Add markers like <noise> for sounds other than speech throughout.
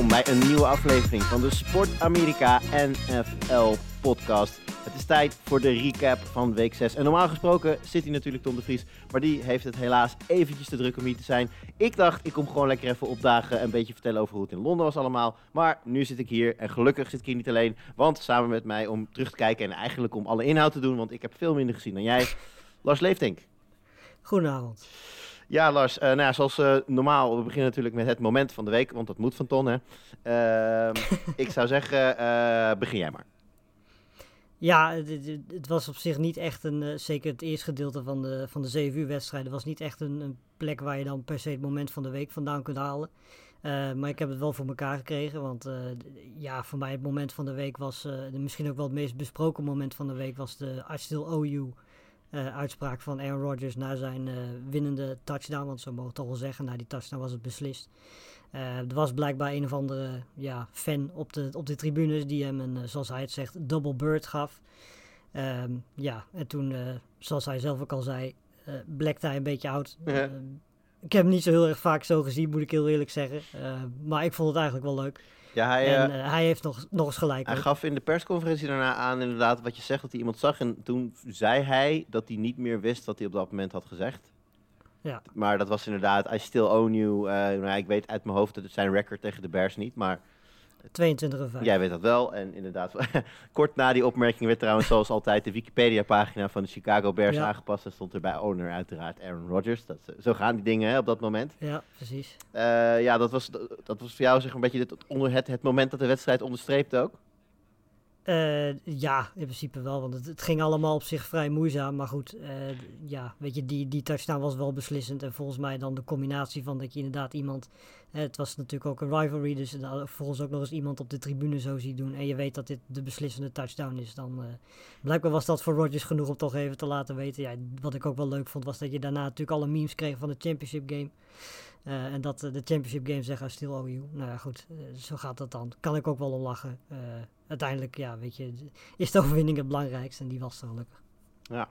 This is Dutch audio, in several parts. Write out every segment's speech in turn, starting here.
Welkom bij een nieuwe aflevering van de Sport Amerika NFL podcast. Het is tijd voor de recap van week 6. En normaal gesproken zit hij natuurlijk Tom de Vries, maar die heeft het helaas eventjes te druk om hier te zijn. Ik dacht, ik kom gewoon lekker even opdagen en een beetje vertellen over hoe het in Londen was allemaal. Maar nu zit ik hier en gelukkig zit ik hier niet alleen, want samen met mij om terug te kijken en eigenlijk om alle inhoud te doen, want ik heb veel minder gezien dan jij. Lars Leeftink. Goedenavond. Ja, Lars. eh, nou ja, zoals eh, normaal, we beginnen natuurlijk met het moment van de week, want dat moet van Ton, hè. Ehm, <laughs> ik zou zeggen, eh, begin jij maar. Ja, het, was op zich niet echt een, zeker het eerste gedeelte van de, van de 7 uur wedstrijden, was niet echt een, een plek waar je dan per se het moment van de week vandaan kunt halen. Maar ik heb het wel voor elkaar gekregen, want ja, voor mij het moment van de week was, misschien ook wel het meest besproken moment van de week, was de still eh, uitspraak van Aaron Rodgers na zijn eh, winnende touchdown, want zo mogen we toch wel zeggen, na die touchdown was het beslist. Eh, er was blijkbaar een of andere ja, fan op de, op de tribunes die hem een, zoals hij het zegt, double bird gaf. Ehm, ja, en toen, zoals hij zelf ook al zei, blekte hij een beetje oud. Ja. Ehm, ik heb hem niet zo heel erg vaak zo gezien, moet ik heel eerlijk zeggen. Eh, maar ik vond het eigenlijk wel leuk. Ja, hij, en eh, eh, hij heeft nog, nog eens gelijk. hij gaf in de persconferentie daarna aan inderdaad wat je zegt, dat hij iemand zag. En toen zei hij dat hij niet meer wist wat hij op dat moment had gezegd. Ja. Maar dat was inderdaad, I still own you. eh, nou, ik weet uit mijn hoofd dat het zijn record tegen de Bears niet, maar 22 en 5. jij weet dat wel. En inderdaad, <laughs> kort na die opmerking werd trouwens zoals altijd de Wikipedia-pagina van de Chicago Bears Ja. aangepast. En stond er bij owner uiteraard Aaron Rodgers. Dat, zo gaan die dingen hè, op dat moment. Ja, precies. Eh, ja, dat was, dat was voor jou zeg maar, een beetje het, onder het, het moment dat de wedstrijd onderstreept ook. Eh, ja, in principe wel, want het, ging allemaal op zich vrij moeizaam. Maar goed, eh, ja, weet je, die, die touchdown was wel beslissend. En volgens mij dan de combinatie van dat je inderdaad iemand... eh, het was natuurlijk ook een rivalry, dus volgens ook nog eens iemand op de tribune zo ziet doen. En je weet dat dit de beslissende touchdown is. Dan, blijkbaar was dat voor Rodgers genoeg om toch even te laten weten. Ja, wat ik ook wel leuk vond, was dat je daarna natuurlijk alle memes kreeg van de championship game. En dat de championship game zeggen, I still owe you. Nou ja, goed, zo gaat dat dan. Kan ik ook wel om lachen. Uiteindelijk, ja, weet je, is de overwinning het belangrijkste. En die was er gelukkig. Ja.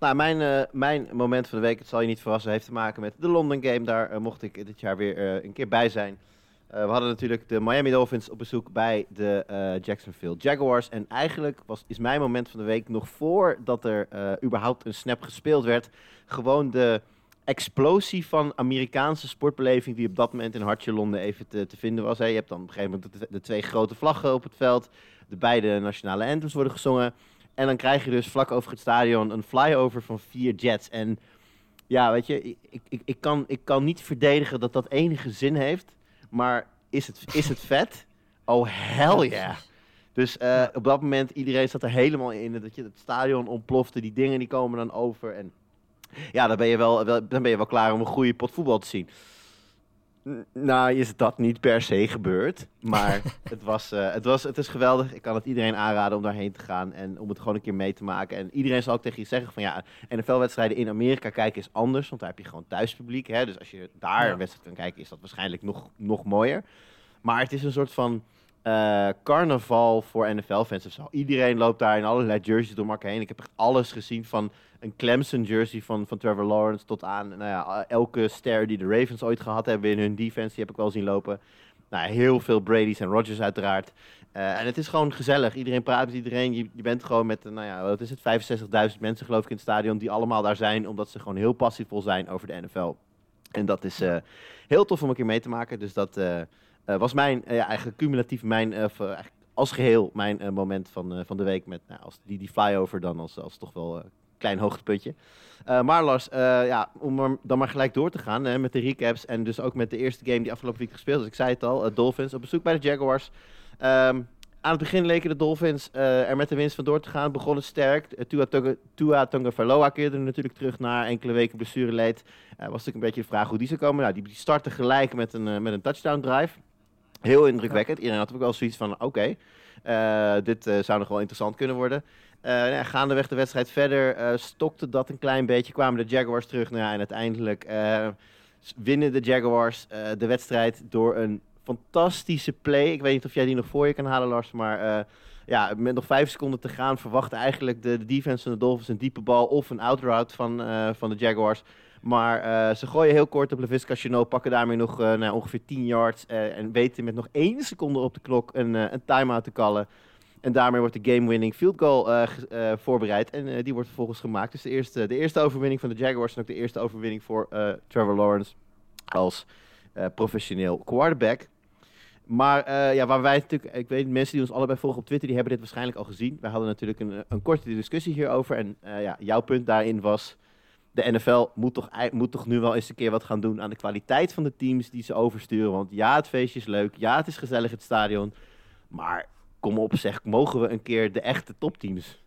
Nou, mijn, eh, mijn moment van de week, het zal je niet verrassen, heeft te maken met de London Game. Daar eh, mocht ik dit jaar weer eh, een keer bij zijn. We hadden natuurlijk de Miami Dolphins op bezoek bij de Jacksonville Jaguars. En eigenlijk was, is mijn moment van de week nog voordat er überhaupt een snap gespeeld werd. Gewoon de explosie van Amerikaanse sportbeleving die op dat moment in Hartje Londen even te, te vinden was. Hè. Je hebt dan op een gegeven moment de twee grote vlaggen op het veld. De beide nationale anthems worden gezongen. En dan krijg je dus vlak over het stadion een flyover van vier jets. En ja, weet je, ik, ik, ik, kan, ik kan niet verdedigen dat dat enige zin heeft. Maar is het, is het vet? Oh, hell yeah. Dus eh, op dat moment, iedereen zat er helemaal in. Dat je het stadion ontplofte, die dingen die komen dan over. En ja, dan ben je wel, wel, dan ben je wel klaar om een goede pot voetbal te zien. Nou, is dat niet per se gebeurd. Maar <laughs> het, was, eh, het, was, het is geweldig. Ik kan het iedereen aanraden om daarheen te gaan. En om het gewoon een keer mee te maken. En iedereen zal ook tegen je zeggen van ja, NFL-wedstrijden in Amerika kijken is anders. Want daar heb je gewoon thuispubliek. Hè? Dus als je daar Ja. een wedstrijd kan kijken, is dat waarschijnlijk nog, nog mooier. Maar het is een soort van eh, carnaval voor NFL-fans of zo. Iedereen loopt daar in allerlei jerseys door elkaar heen. Ik heb echt alles gezien van een Clemson jersey van, van Trevor Lawrence tot aan nou ja, elke ster die de Ravens ooit gehad hebben in hun defense. Die heb ik wel zien lopen. Nou, heel veel Brady's en Rodgers uiteraard. Eh, en het is gewoon gezellig. Iedereen praat met iedereen. Je, bent gewoon met, eh, nou ja, wat is het, 65.000 mensen geloof ik in het stadion die allemaal daar zijn omdat ze gewoon heel passievol zijn over de NFL. En dat is eh, heel tof om een keer mee te maken. Dus dat eh, eh, was mijn, eh, ja, eigenlijk cumulatief mijn, eh, eh, eigenlijk als geheel mijn eh, moment van, eh, van de week. Met nou, als die, die flyover dan als, als toch wel klein hoogtepuntje. Eh, maar Lars, eh, ja, om dan maar gelijk door te gaan hè, met de recaps. En dus ook met de eerste game die afgelopen week gespeeld is. Ik zei het al, eh, Dolphins op bezoek bij de Jaguars. Ehm, aan het begin leken de Dolphins eh, er met de winst vandoor te gaan. Begonnen sterk. Uh, Tua, Tonga, Tua keerde natuurlijk terug na enkele weken blessure leed. was natuurlijk een beetje de vraag hoe die zou komen. Nou, die, die startte gelijk met een, met een touchdown drive. Heel indrukwekkend. Iedereen had ook wel zoiets van, oké, dit zou nog wel interessant kunnen worden. Ja, gaandeweg de wedstrijd verder stokte dat een klein beetje. Kwamen de Jaguars terug. Nou, ja, en uiteindelijk winnen de Jaguars de wedstrijd door een fantastische play. Ik weet niet of jij die nog voor je kan halen, Lars. Maar uh, ja, met nog vijf seconden te gaan verwacht eigenlijk de, de, defense van de Dolphins een diepe bal of een outroute van, uh, van de Jaguars. Maar uh, ze gooien heel kort op Levisca Chanot, pakken daarmee nog nou, ongeveer 10 yards. en weten met nog één seconde op de klok een, een time-out te kallen. En daarmee wordt de game-winning field goal voorbereid. En die wordt vervolgens gemaakt. Dus de eerste, de eerste overwinning van de Jaguars en ook de eerste overwinning voor Trevor Lawrence als professioneel quarterback. Maar uh, ja, waar wij natuurlijk, ik weet, mensen die ons allebei volgen op Twitter, die hebben dit waarschijnlijk al gezien. Wij hadden natuurlijk een, een korte discussie hierover. En uh, ja, jouw punt daarin was, de NFL moet toch, moet toch nu wel eens een keer wat gaan doen aan de kwaliteit van de teams die ze oversturen. Want ja, het feestje is leuk, ja, het is gezellig het stadion. Maar kom op zeg, mogen we een keer de echte topteams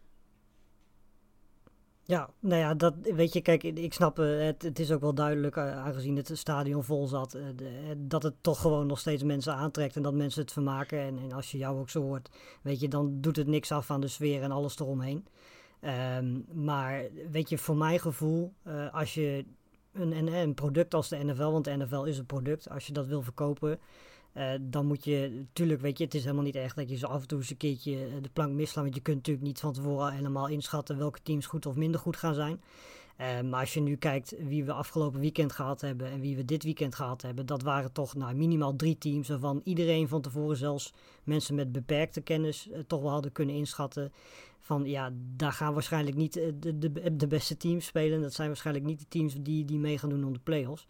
ja, nou ja, dat weet je, kijk, ik snap uh, het. Het is ook wel duidelijk, uh, aangezien het stadion vol zat, de, dat het toch gewoon nog steeds mensen aantrekt en dat mensen het vermaken. En, en, als je jou ook zo hoort, weet je, dan doet het niks af aan de sfeer en alles eromheen. Um, maar weet je, voor mijn gevoel, als je een, een, product als de NFL, want de NFL is een product, als je dat wil verkopen, uh, dan moet je, natuurlijk weet je, het is helemaal niet echt dat je zo af en toe eens een keertje eh, de plank misslaan. Want je kunt natuurlijk niet van tevoren helemaal inschatten welke teams goed of minder goed gaan zijn. Maar als je nu kijkt wie we afgelopen weekend gehad hebben en wie we dit weekend gehad hebben, dat waren toch nou, minimaal drie teams waarvan iedereen van tevoren, zelfs mensen met beperkte kennis, toch wel hadden kunnen inschatten ja, daar gaan waarschijnlijk niet de, de, de beste teams spelen. Dat zijn waarschijnlijk niet de teams die, die mee gaan doen om de play-offs.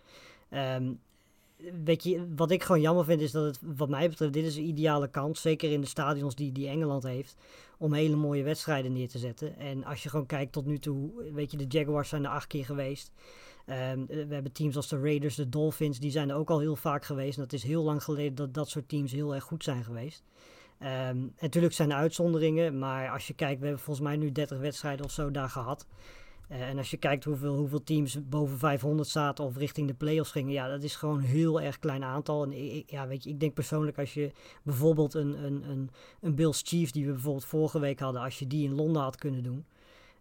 Um, weet je, wat ik gewoon jammer vind is dat het, wat mij betreft, dit is een ideale kans. Zeker in de stadions die, die Engeland heeft. Om hele mooie wedstrijden neer te zetten. En als je gewoon kijkt tot nu toe, weet je, de Jaguars zijn er acht keer geweest. Um, we hebben teams als de Raiders, de Dolphins, die zijn er ook al heel vaak geweest. En dat is heel lang geleden dat dat soort teams heel erg goed zijn geweest. Um, en natuurlijk zijn er uitzonderingen, maar als je kijkt, we hebben volgens mij nu 30 wedstrijden of zo daar gehad. Uh, en als je kijkt hoeveel, hoeveel teams boven 500 zaten of richting de playoffs gingen, ja, dat is gewoon een heel erg klein aantal. En ik, ja, weet je, ik denk persoonlijk als je bijvoorbeeld een, een, een, een Bills Chiefs, die we bijvoorbeeld vorige week hadden, als je die in Londen had kunnen doen.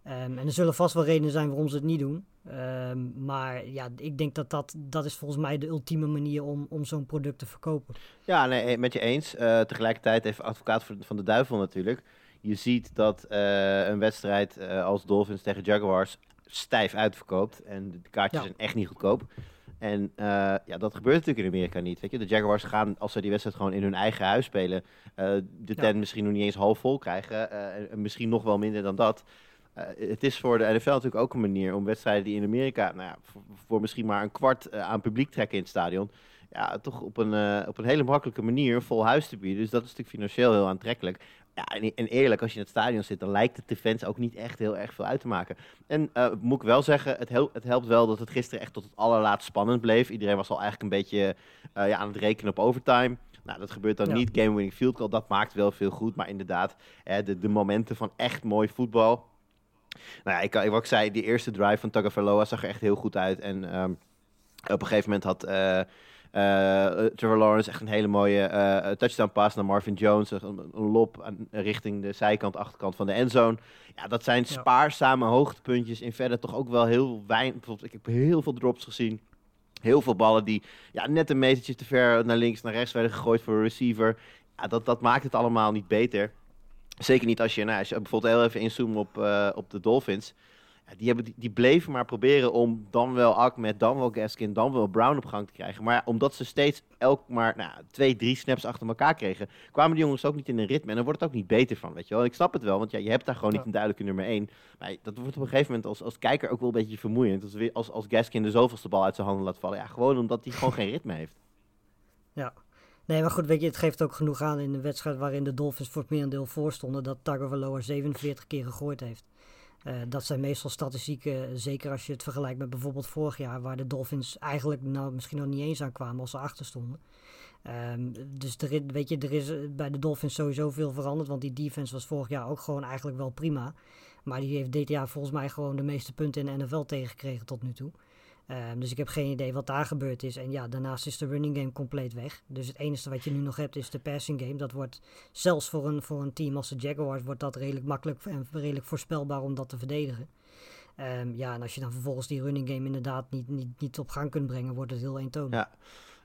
Um, en er zullen vast wel redenen zijn waarom ze het niet doen. Um, maar ja, ik denk dat, dat dat is volgens mij de ultieme manier om, om zo'n product te verkopen. Ja, nee, eh, met je eens. Uh, tegelijkertijd even advocaat van de duivel natuurlijk je ziet dat uh, een wedstrijd uh, als Dolphins tegen Jaguars stijf uitverkoopt. En de kaartjes ja. zijn echt niet goedkoop. En ja, dat gebeurt natuurlijk in Amerika niet. Weet je? De Jaguars gaan, als ze die wedstrijd gewoon in hun eigen huis spelen, de tent misschien nog niet eens half vol krijgen. en misschien nog wel minder dan dat. Het is voor de NFL natuurlijk ook een manier om wedstrijden die in Amerika, nou ja, voor, voor misschien maar een kwart aan publiek trekken in het stadion, ja, toch op een, op een hele makkelijke manier vol huis te bieden. Dus dat is natuurlijk financieel heel aantrekkelijk. Ja, en, eerlijk, als je in het stadion zit, dan lijkt het de fans ook niet echt heel erg veel uit te maken. En moet ik wel zeggen, het, hel het, helpt wel dat het gisteren echt tot het allerlaatst spannend bleef. Iedereen was al eigenlijk een beetje ja, aan het rekenen op overtime. Nou, dat gebeurt dan ja. niet. Game winning field goal, dat maakt wel veel goed. Maar inderdaad, hè, de, de momenten van echt mooi voetbal. Nou ja, ik, wat ik zei, die eerste drive van Tagovailoa zag er echt heel goed uit. En um, op een gegeven moment had... Uh, uh, Trevor Lawrence echt een hele mooie uh, touchdown pass naar Marvin Jones. Een, aan, richting de zijkant, achterkant van de endzone. Ja, dat zijn spaarzame hoogtepuntjes. In verder toch ook wel heel weinig. Ik heb heel veel drops gezien. Heel veel ballen die ja, net een metertje te ver naar links, naar rechts werden gegooid voor een receiver. Ja, dat, dat maakt het allemaal niet beter. Zeker niet als je, nou, als je bijvoorbeeld heel even inzoomt op, uh, op de Dolphins die, hebben, die, die, bleven maar proberen om dan wel Ahmed, dan wel Gaskin, dan wel Brown op gang te krijgen. Maar omdat ze steeds elk maar nou, twee, drie snaps achter elkaar kregen, kwamen die jongens ook niet in een ritme. En dan wordt het ook niet beter van, weet je wel. Ik snap het wel, want ja, je hebt daar gewoon niet een duidelijke nummer één. Maar dat wordt op een gegeven moment als, als kijker ook wel een beetje vermoeiend. Als, als, als Gaskin de zoveelste bal uit zijn handen laat vallen. Ja, gewoon omdat hij gewoon geen ritme heeft. Ja. Nee, maar goed, weet je, het geeft ook genoeg aan in de wedstrijd waarin de Dolphins voor het merendeel voorstonden, dat Tagovailoa 47 keer gegooid heeft. Uh, dat zijn meestal statistieken, zeker als je het vergelijkt met bijvoorbeeld vorig jaar, waar de Dolphins eigenlijk nou misschien nog niet eens aan kwamen als ze achter stonden. Ehm, dus er, weet je, er is eh, bij de Dolphins sowieso veel veranderd. Want die defense was vorig jaar ook gewoon eigenlijk wel prima. Maar die heeft dit jaar volgens mij gewoon de meeste punten in de NFL tegengekregen tot nu toe. Ehm, dus ik heb geen idee wat daar gebeurd is. En ja, daarnaast is de running game compleet weg. Dus het enige wat je nu nog hebt is de passing game. Dat wordt zelfs voor een, voor een team als de Jaguars wordt dat redelijk makkelijk en redelijk voorspelbaar om dat te verdedigen. Ehm, ja, en als je dan vervolgens die running game inderdaad niet, niet, niet op gang kunt brengen, wordt het heel eentonig. Ja.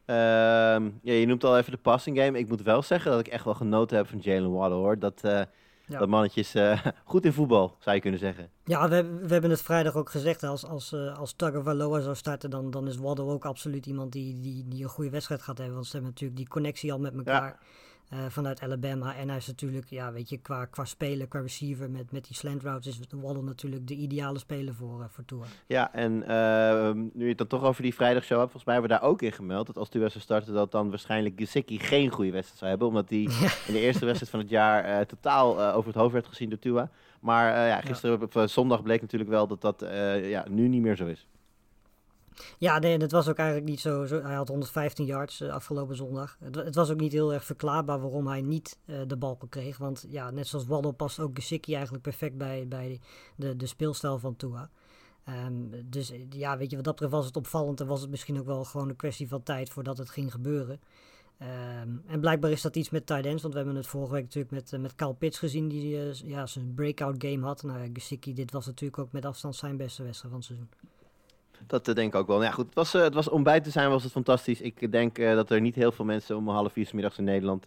Ehm, ja, je noemt al even de passing game. Ik moet wel zeggen dat ik echt wel genoten heb van Jalen Waddle hoor. Dat, eh, Ja. dat mannetje is eh, <laughs> goed in voetbal, zou je kunnen zeggen. Ja, we, hebben- we hebben het vrijdag ook gezegd. Als, als, eh als Tagovailoa zou starten, dan, dan is Waddle ook absoluut iemand die, die, die een goede wedstrijd gaat hebben. Want ze hebben natuurlijk die connectie al met elkaar eh, vanuit Alabama. En hij is natuurlijk, ja, weet je, qua, qua speler, qua receiver met, met die slant routes, is Waddle natuurlijk de ideale speler voor, eh, voor Tua. Ja, en ehm, nu je het dan toch over die vrijdagshow hebt, volgens mij hebben we daar ook in gemeld dat als Tua zou starten, dat dan waarschijnlijk Gesicki geen goede wedstrijd zou hebben. Omdat hij <laughs> in de eerste wedstrijd van het jaar eh, totaal over het hoofd werd gezien door Tua. Maar ja, gisteren op zondag bleek natuurlijk wel dat dat ja, nu niet meer zo is. Ja, nee, dat was ook eigenlijk niet zo. zo hij had 115 yards eh, afgelopen zondag. Het, het was ook niet heel erg verklaarbaar waarom hij niet eh, de bal kreeg. Want ja, net zoals Waddle past ook Gesicki eigenlijk perfect bij, bij de, de speelstijl van Tua. Ehm, dus eh, ja, weet je, wat dat betreft was het opvallend en was het misschien ook wel gewoon een kwestie van tijd voordat het ging gebeuren. Ehm, en blijkbaar is dat iets met tight ends, want we hebben het vorige week natuurlijk met, met Kyle Pitts gezien, die ja, zijn breakout game had. Nou Gesicki, dit was natuurlijk ook met afstand zijn beste wedstrijd van het seizoen. Dat eh, denk ik ook wel. Nou ja, goed, het was, eh, het was, om bij te zijn was het fantastisch. Ik denk eh, dat er niet heel veel mensen om half vier 's middags in Nederland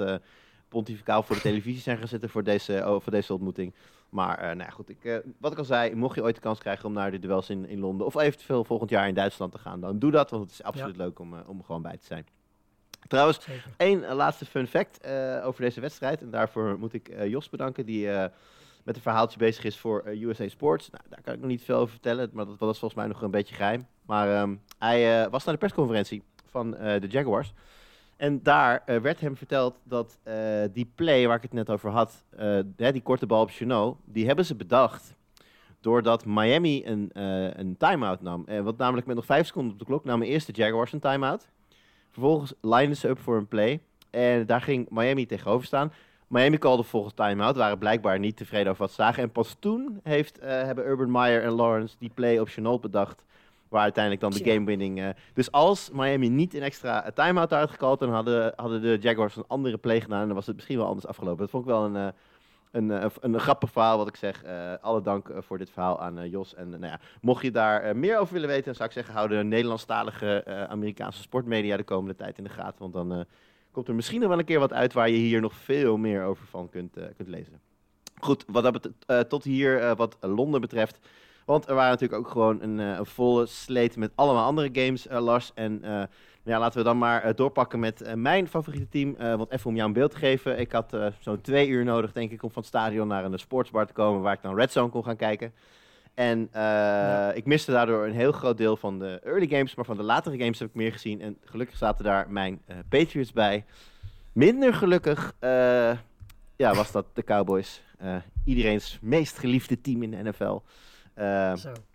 pontificaal voor de televisie zijn gaan zitten voor deze, oh, voor deze ontmoeting. Maar nou ja, goed, ik, wat ik al zei, mocht je ooit de kans krijgen om naar de duels in, in Londen of eventueel volgend jaar in Duitsland te gaan, dan doe dat, want het is absoluut leuk om, om er gewoon bij te zijn. Trouwens, Zeker. Eh, laatste fun fact over deze wedstrijd. En daarvoor moet ik Jos bedanken, die met een verhaaltje bezig is voor eh, USA Sports. Nou, daar kan ik nog niet veel over vertellen, maar dat was volgens mij nog een beetje geheim. Maar ehm, hij eh, was naar de persconferentie van eh, de Jaguars. En daar werd hem verteld dat die play waar ik het net over had, die korte bal op Chenot, die hebben ze bedacht doordat Miami een, een time-out nam. Eh, want namelijk met nog vijf seconden op de klok namen eerst de Jaguars een time-out. Vervolgens linen ze up voor een play. En daar ging Miami tegenover staan. Miami callde volgens time-out, waren blijkbaar niet tevreden over wat ze zagen. En pas toen heeft, eh, hebben Urban Meyer en Lawrence die play op Chenault bedacht. Waar uiteindelijk dan de game-winning... eh, dus als Miami niet een extra time-out had gecallt, dan hadden, hadden de Jaguars een andere play gedaan. En dan was het misschien wel anders afgelopen. Dat vond ik wel een, eh, een, een, een grappig verhaal, wat ik zeg. Alle dank voor dit verhaal aan Jos. En nou ja, mocht je daar meer over willen weten, dan zou ik zeggen, hou de Nederlandstalige Amerikaanse sportmedia de komende tijd in de gaten. Want dan komt er misschien nog wel een keer wat uit waar je hier nog veel meer over van kunt, eh, kunt lezen. Goed, wat dat eh, tot hier eh, wat Londen betreft. Want er waren natuurlijk ook gewoon een, volle sleet met allemaal andere games, Lars. En ja, laten we dan maar doorpakken met mijn favoriete team. Want even om jou een beeld te geven. Ik had zo'n twee uur nodig, denk ik, om van het stadion naar een sportsbar te komen... waar ik dan Red Zone kon gaan kijken. En eh, ik miste daardoor een heel groot deel van de early games. Maar van de latere games heb ik meer gezien. En gelukkig zaten daar mijn eh, Patriots bij. Minder gelukkig eh, ja, was dat de Cowboys. Iedereen's meest geliefde team in de NFL.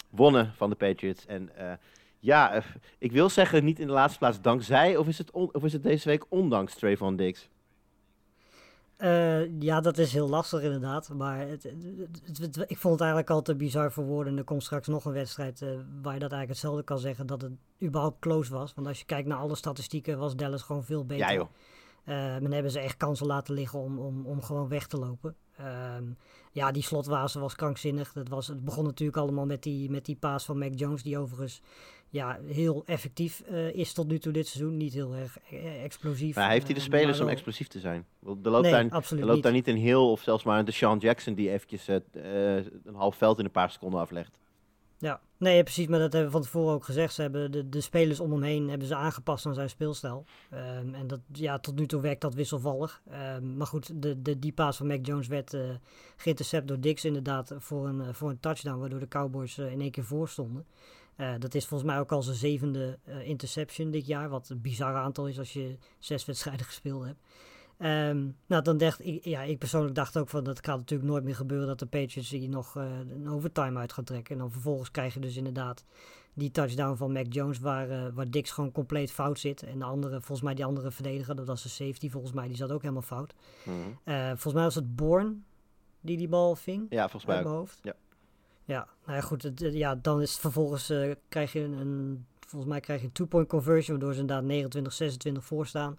Wonnen van de Patriots. En ja, ik wil zeggen niet in de laatste plaats dankzij, of is het, on- of is het deze week ondanks Trayvon Diggs? Eh, ja, dat is heel lastig inderdaad. Maar het, ik vond het eigenlijk al te bizar voor woorden. En er komt straks nog een wedstrijd eh, waar je dat eigenlijk hetzelfde kan zeggen. Dat het überhaupt close was. Want als je kijkt naar alle statistieken was Dallas gewoon veel beter. Ja joh. Eh, men hebben ze echt kansen laten liggen om, om, om gewoon weg te lopen. Ehm, ja, die slotwazen was krankzinnig. Dat was, het begon natuurlijk allemaal met die, met die paas van Mac Jones. Die overigens ja, heel effectief eh, is tot nu toe dit seizoen. Niet heel erg eh, explosief. Maar heeft hij de eh, spelers om explosief te zijn? Er loopt, Nee, daar, absoluut er loopt niet. daar niet een heel of zelfs maar een Deshaun Jackson die eventjes eh, eh, een half veld in een paar seconden aflegt. Ja, nee, precies, maar dat hebben we van tevoren ook gezegd. Ze hebben de, de spelers om hem heen hebben ze aangepast aan zijn speelstijl. Ehm, en dat, ja, tot nu toe werkt dat wisselvallig. Ehm, maar goed, de, de, die paas van Mac Jones werd eh geïntercept door Dix inderdaad voor een, eh, voor een touchdown, waardoor de Cowboys eh, in één keer voor stonden. Dat is volgens mij ook al zijn zevende interception dit jaar, wat een bizar aantal is als je zes wedstrijden <laughs> gespeeld hebt. Ehm, nou, dan dacht ik, ja, ik persoonlijk dacht ook van dat gaat natuurlijk nooit meer gebeuren dat de Patriots hier nog eh, een overtime uit gaan trekken. En dan vervolgens krijg je dus inderdaad die touchdown van Mac Jones, waar, eh, waar Dix gewoon compleet fout zit. En de andere, volgens mij die andere verdediger, dat was de safety volgens mij, die zat ook helemaal fout. Mhm. Eh, volgens mij was het Bourne die die bal ving. Ja, volgens mij uit mijn hoofd. Ja. Ja, nou ja, goed. Het, ja, dan is het vervolgens krijg je een, een- volgens mij krijg je een two-point conversion, waardoor ze inderdaad 29-26 voor staan.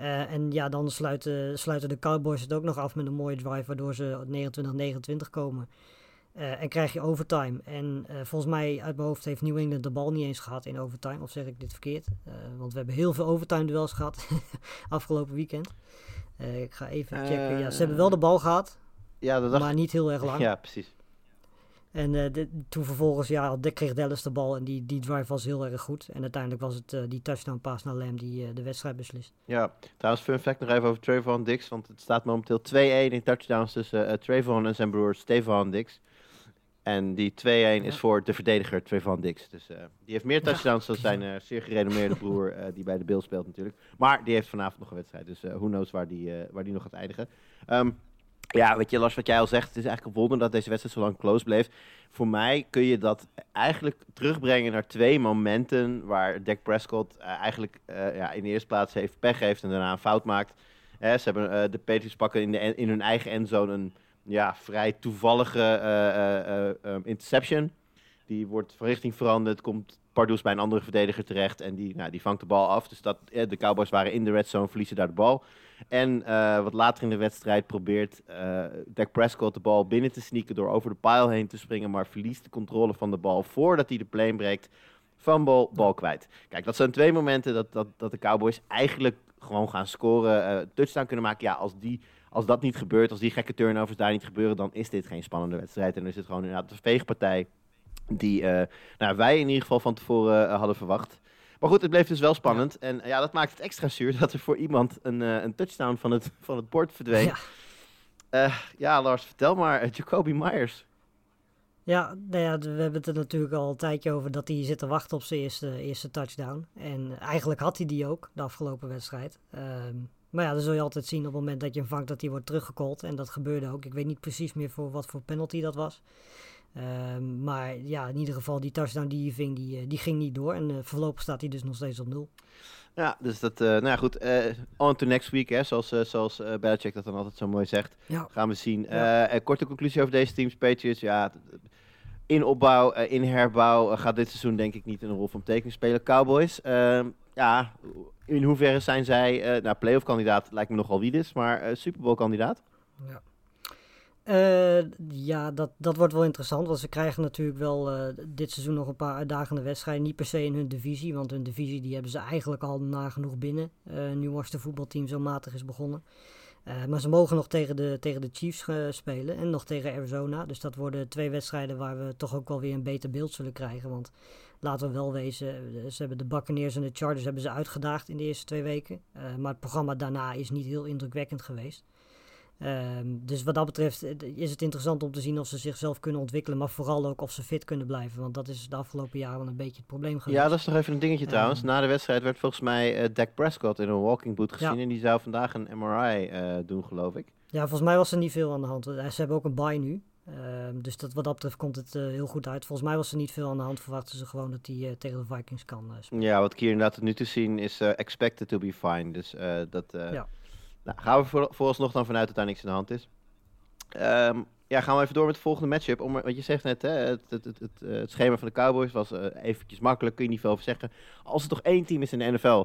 Eh, en ja, dan sluiten, sluiten de Cowboys het ook nog af met een mooie drive, waardoor ze 29-29 komen. Eh, en krijg je overtime. En eh, volgens mij, uit mijn hoofd, heeft New England de bal niet eens gehad in overtime. Of zeg ik dit verkeerd? Want we hebben heel veel overtime duels gehad <laughs> afgelopen weekend. Ik ga even checken. Ja, ze hebben wel de bal gehad, Ja, dat dacht maar niet heel erg lang. Ja, precies. En eh, toen vervolgens, ja, de- kreeg Dallas de bal en die, die drive was heel erg goed. En uiteindelijk was het eh, die touchdown pass naar Lamb die eh, de wedstrijd beslist. Ja, trouwens, fun fact nog even over Trayvon Dix. Want het staat momenteel 2-1 in touchdowns tussen Trayvon en zijn broer Stefan Dix. En die 2-1 is voor de verdediger Trayvon Dix. Dus die heeft meer touchdowns dan zijn zeer gerenommeerde broer, die bij de Bills speelt natuurlijk. Maar die heeft vanavond nog een wedstrijd. Dus who knows waar die, waar die nog gaat eindigen. Ehm, ja, weet je, Lars, wat jij al zegt, het is eigenlijk een wonder dat deze wedstrijd zo lang close bleef. Voor mij kun je dat eigenlijk terugbrengen naar twee momenten waar Dak Prescott eh, eigenlijk eh, ja, in de eerste plaats heeft pech heeft en daarna een fout maakt. Ze hebben eh, de Patriots pakken in, in hun eigen endzone een ja, vrij toevallige eh, eh, eh, um, interception. Die wordt van richting veranderd, komt Pardoes bij een andere verdediger terecht en die, nou, die vangt de bal af. Dus dat, de Cowboys waren in de red zone, verliezen daar de bal. En eh, wat later in de wedstrijd probeert eh Dak Prescott de bal binnen te sneaken door over de pile heen te springen, maar verliest de controle van de bal voordat hij de plane breekt. Fumble, bal kwijt. Kijk, dat zijn twee momenten dat, dat, dat de Cowboys eigenlijk gewoon gaan scoren, eh touchdown kunnen maken. Ja, als, die, als dat niet gebeurt, als die gekke turnovers daar niet gebeuren, dan is dit geen spannende wedstrijd. En dan is het gewoon inderdaad een veegpartij die nou, wij in ieder geval van tevoren hadden verwacht. Maar goed, het bleef dus wel spannend. En eh, ja, dat maakt het extra zuur <laughs> dat er voor iemand een, eh, een touchdown van het, van het bord verdween. Ja. Ja. ja, Lars, vertel maar. eh, Jacoby Myers. Ja, nou ja, we hebben het er natuurlijk al een tijdje over dat hij zit te wachten op zijn eerste, eerste touchdown. En eigenlijk had hij die ook, de afgelopen wedstrijd. Ehm, maar ja, dan zul je altijd zien op het moment dat je hem vangt dat hij wordt teruggecallt. En dat gebeurde ook. Ik weet niet precies meer voor wat voor penalty dat was. Ehm, maar ja, in ieder geval die touchdown die hij ving, die, eh, die ging niet door. En eh, voorlopig staat hij dus nog steeds op nul. Ja, dus dat, eh, nou ja, goed. on to next week, hè, zoals, eh zoals Belichick dat dan altijd zo mooi zegt. Ja. Gaan we zien. Ja. Korte conclusie over deze teams. Patriots, ja, in opbouw, in herbouw gaat dit seizoen denk ik niet een rol van betekenis spelen. Cowboys, ehm, ja, in hoeverre zijn zij, nou, playoff kandidaat lijkt me nogal wie is, maar Super Bowl kandidaat? Ja. Eh, ja, dat, dat wordt wel interessant. Want ze krijgen natuurlijk wel eh, dit seizoen nog een paar uitdagende wedstrijden. Niet per se in hun divisie. Want hun divisie die hebben ze eigenlijk al nagenoeg binnen. eh nu was de voetbalteam zo matig is begonnen. Maar ze mogen nog tegen de, tegen de Chiefs spelen. En nog tegen Arizona. Dus dat worden twee wedstrijden waar we toch ook wel weer een beter beeld zullen krijgen. Want laten we wel wezen. Ze hebben de Buccaneers en de Chargers hebben ze uitgedaagd in de eerste twee weken. Maar het programma daarna is niet heel indrukwekkend geweest. Ehm, dus wat dat betreft eh, is het interessant om te zien of ze zichzelf kunnen ontwikkelen, maar vooral ook of ze fit kunnen blijven. Want dat is de afgelopen jaren wel een beetje het probleem geweest. Ja, dat is nog even een dingetje trouwens. Ehm. Na de wedstrijd werd volgens mij eh Dak Prescott in een walking boot gezien Ja. en die zou vandaag een MRI eh, doen, geloof ik. Ja, volgens mij was er niet veel aan de hand. Ze hebben ook een bye nu. Ehm, dus dat, wat dat betreft komt het heel goed uit. Volgens mij was er niet veel aan de hand. Verwachten ze gewoon dat hij tegen de Vikings kan spelen. Ja, wat ik hier inderdaad nu te zien is expected to be fine. Dus dat Ja. Nou, gaan we voor, vooralsnog dan vanuit dat daar niks aan de hand is. Ehm, ja, gaan we even door met de volgende matchup. Om, wat je zegt net, hè, het, het, het, het, eh, schema van de Cowboys was eh, eventjes makkelijk, kun je niet veel over zeggen. Als er toch één team is in de NFL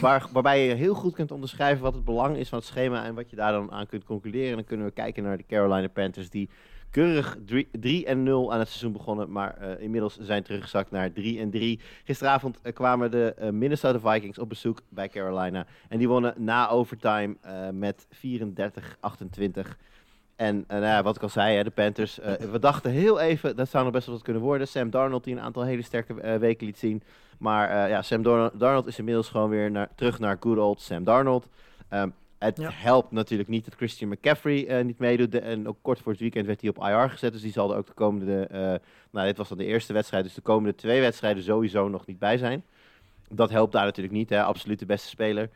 waar, <laughs> waarbij je heel goed kunt onderschrijven wat het belang is van het schema en wat je daar dan aan kunt concluderen, dan kunnen we kijken naar de Carolina Panthers die keurig 3 en 0 aan het seizoen begonnen, maar eh, inmiddels zijn teruggezakt naar 3 en 3. Gisteravond eh, kwamen de eh, Minnesota Vikings op bezoek bij Carolina en die wonnen na overtime met 34-28. En nou ja, wat ik al zei, hè, de Panthers, we dachten heel even, dat zou nog best wel wat kunnen worden. Sam Darnold die een aantal hele sterke weken liet zien. Maar ja, Sam Darnold, Darnold is inmiddels gewoon weer naar, terug naar good old Sam Darnold. Ehm, het Ja. helpt natuurlijk niet dat Christian McCaffrey eh, niet meedoet. En ook kort voor het weekend werd hij op IR gezet. Dus die zal er ook de komende, eh, nou dit was dan de eerste wedstrijd, dus de komende twee wedstrijden sowieso nog niet bij zijn. Dat helpt daar natuurlijk niet, hè? absoluut de beste speler.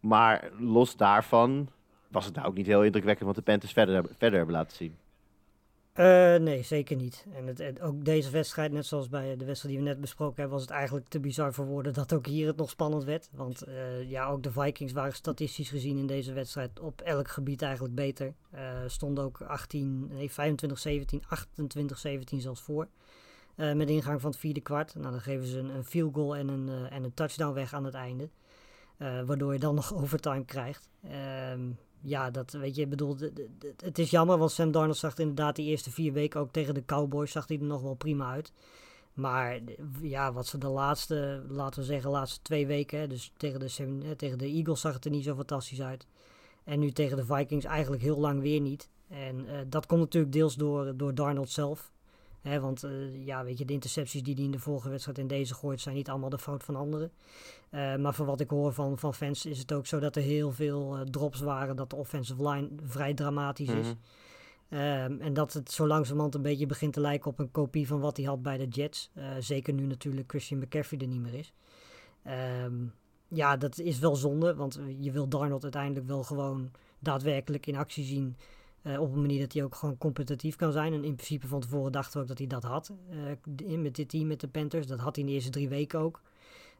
Maar los daarvan was het nou ook niet heel indrukwekkend wat de Panthers verder, verder hebben laten zien. Uh, nee, zeker niet. En het, ook deze wedstrijd, net zoals bij de wedstrijd die we net besproken hebben, was het eigenlijk te bizar voor woorden dat ook hier het nog spannend werd. Want uh, ja, ook de Vikings waren statistisch gezien in deze wedstrijd op elk gebied eigenlijk beter. Uh, stonden ook 18, nee, 25, 17, 28, 17 zelfs voor. met ingang van het vierde kwart. Nou, dan geven ze een, een field goal en een, en een touchdown weg aan het einde. waardoor je dan nog <laughs> overtime krijgt. Ehm, ja, dat weet je, bedoel, het is jammer, want Sam Darnold zag inderdaad die eerste vier weken ook tegen de Cowboys, zag hij er nog wel prima uit. Maar ja, wat ze de laatste, laten we zeggen, laatste twee weken, dus tegen de, tegen de Eagles zag het er niet zo fantastisch uit. En nu tegen de Vikings eigenlijk heel lang weer niet. En uh, dat komt natuurlijk deels door, door Darnold zelf. Hè, want uh, ja, weet je, de intercepties die hij in de vorige wedstrijd in deze gooit, zijn niet allemaal de fout van anderen. Uh, maar voor wat ik hoor van, van fans is het ook zo dat er heel veel uh, drops waren, dat de offensive line vrij dramatisch is. Mm -hmm. en dat het zo langzamerhand een beetje begint te lijken op een kopie van wat hij had bij de Jets. zeker nu natuurlijk Christian McCaffrey er niet meer is. Um, ja, dat is wel zonde, want je wil Darnold uiteindelijk wel gewoon daadwerkelijk in actie zien uh, op een manier dat hij ook gewoon competitief kan zijn. En in principe van tevoren dachten we ook dat hij dat had uh, met dit team, met de Panthers. Dat had hij in de eerste drie weken ook.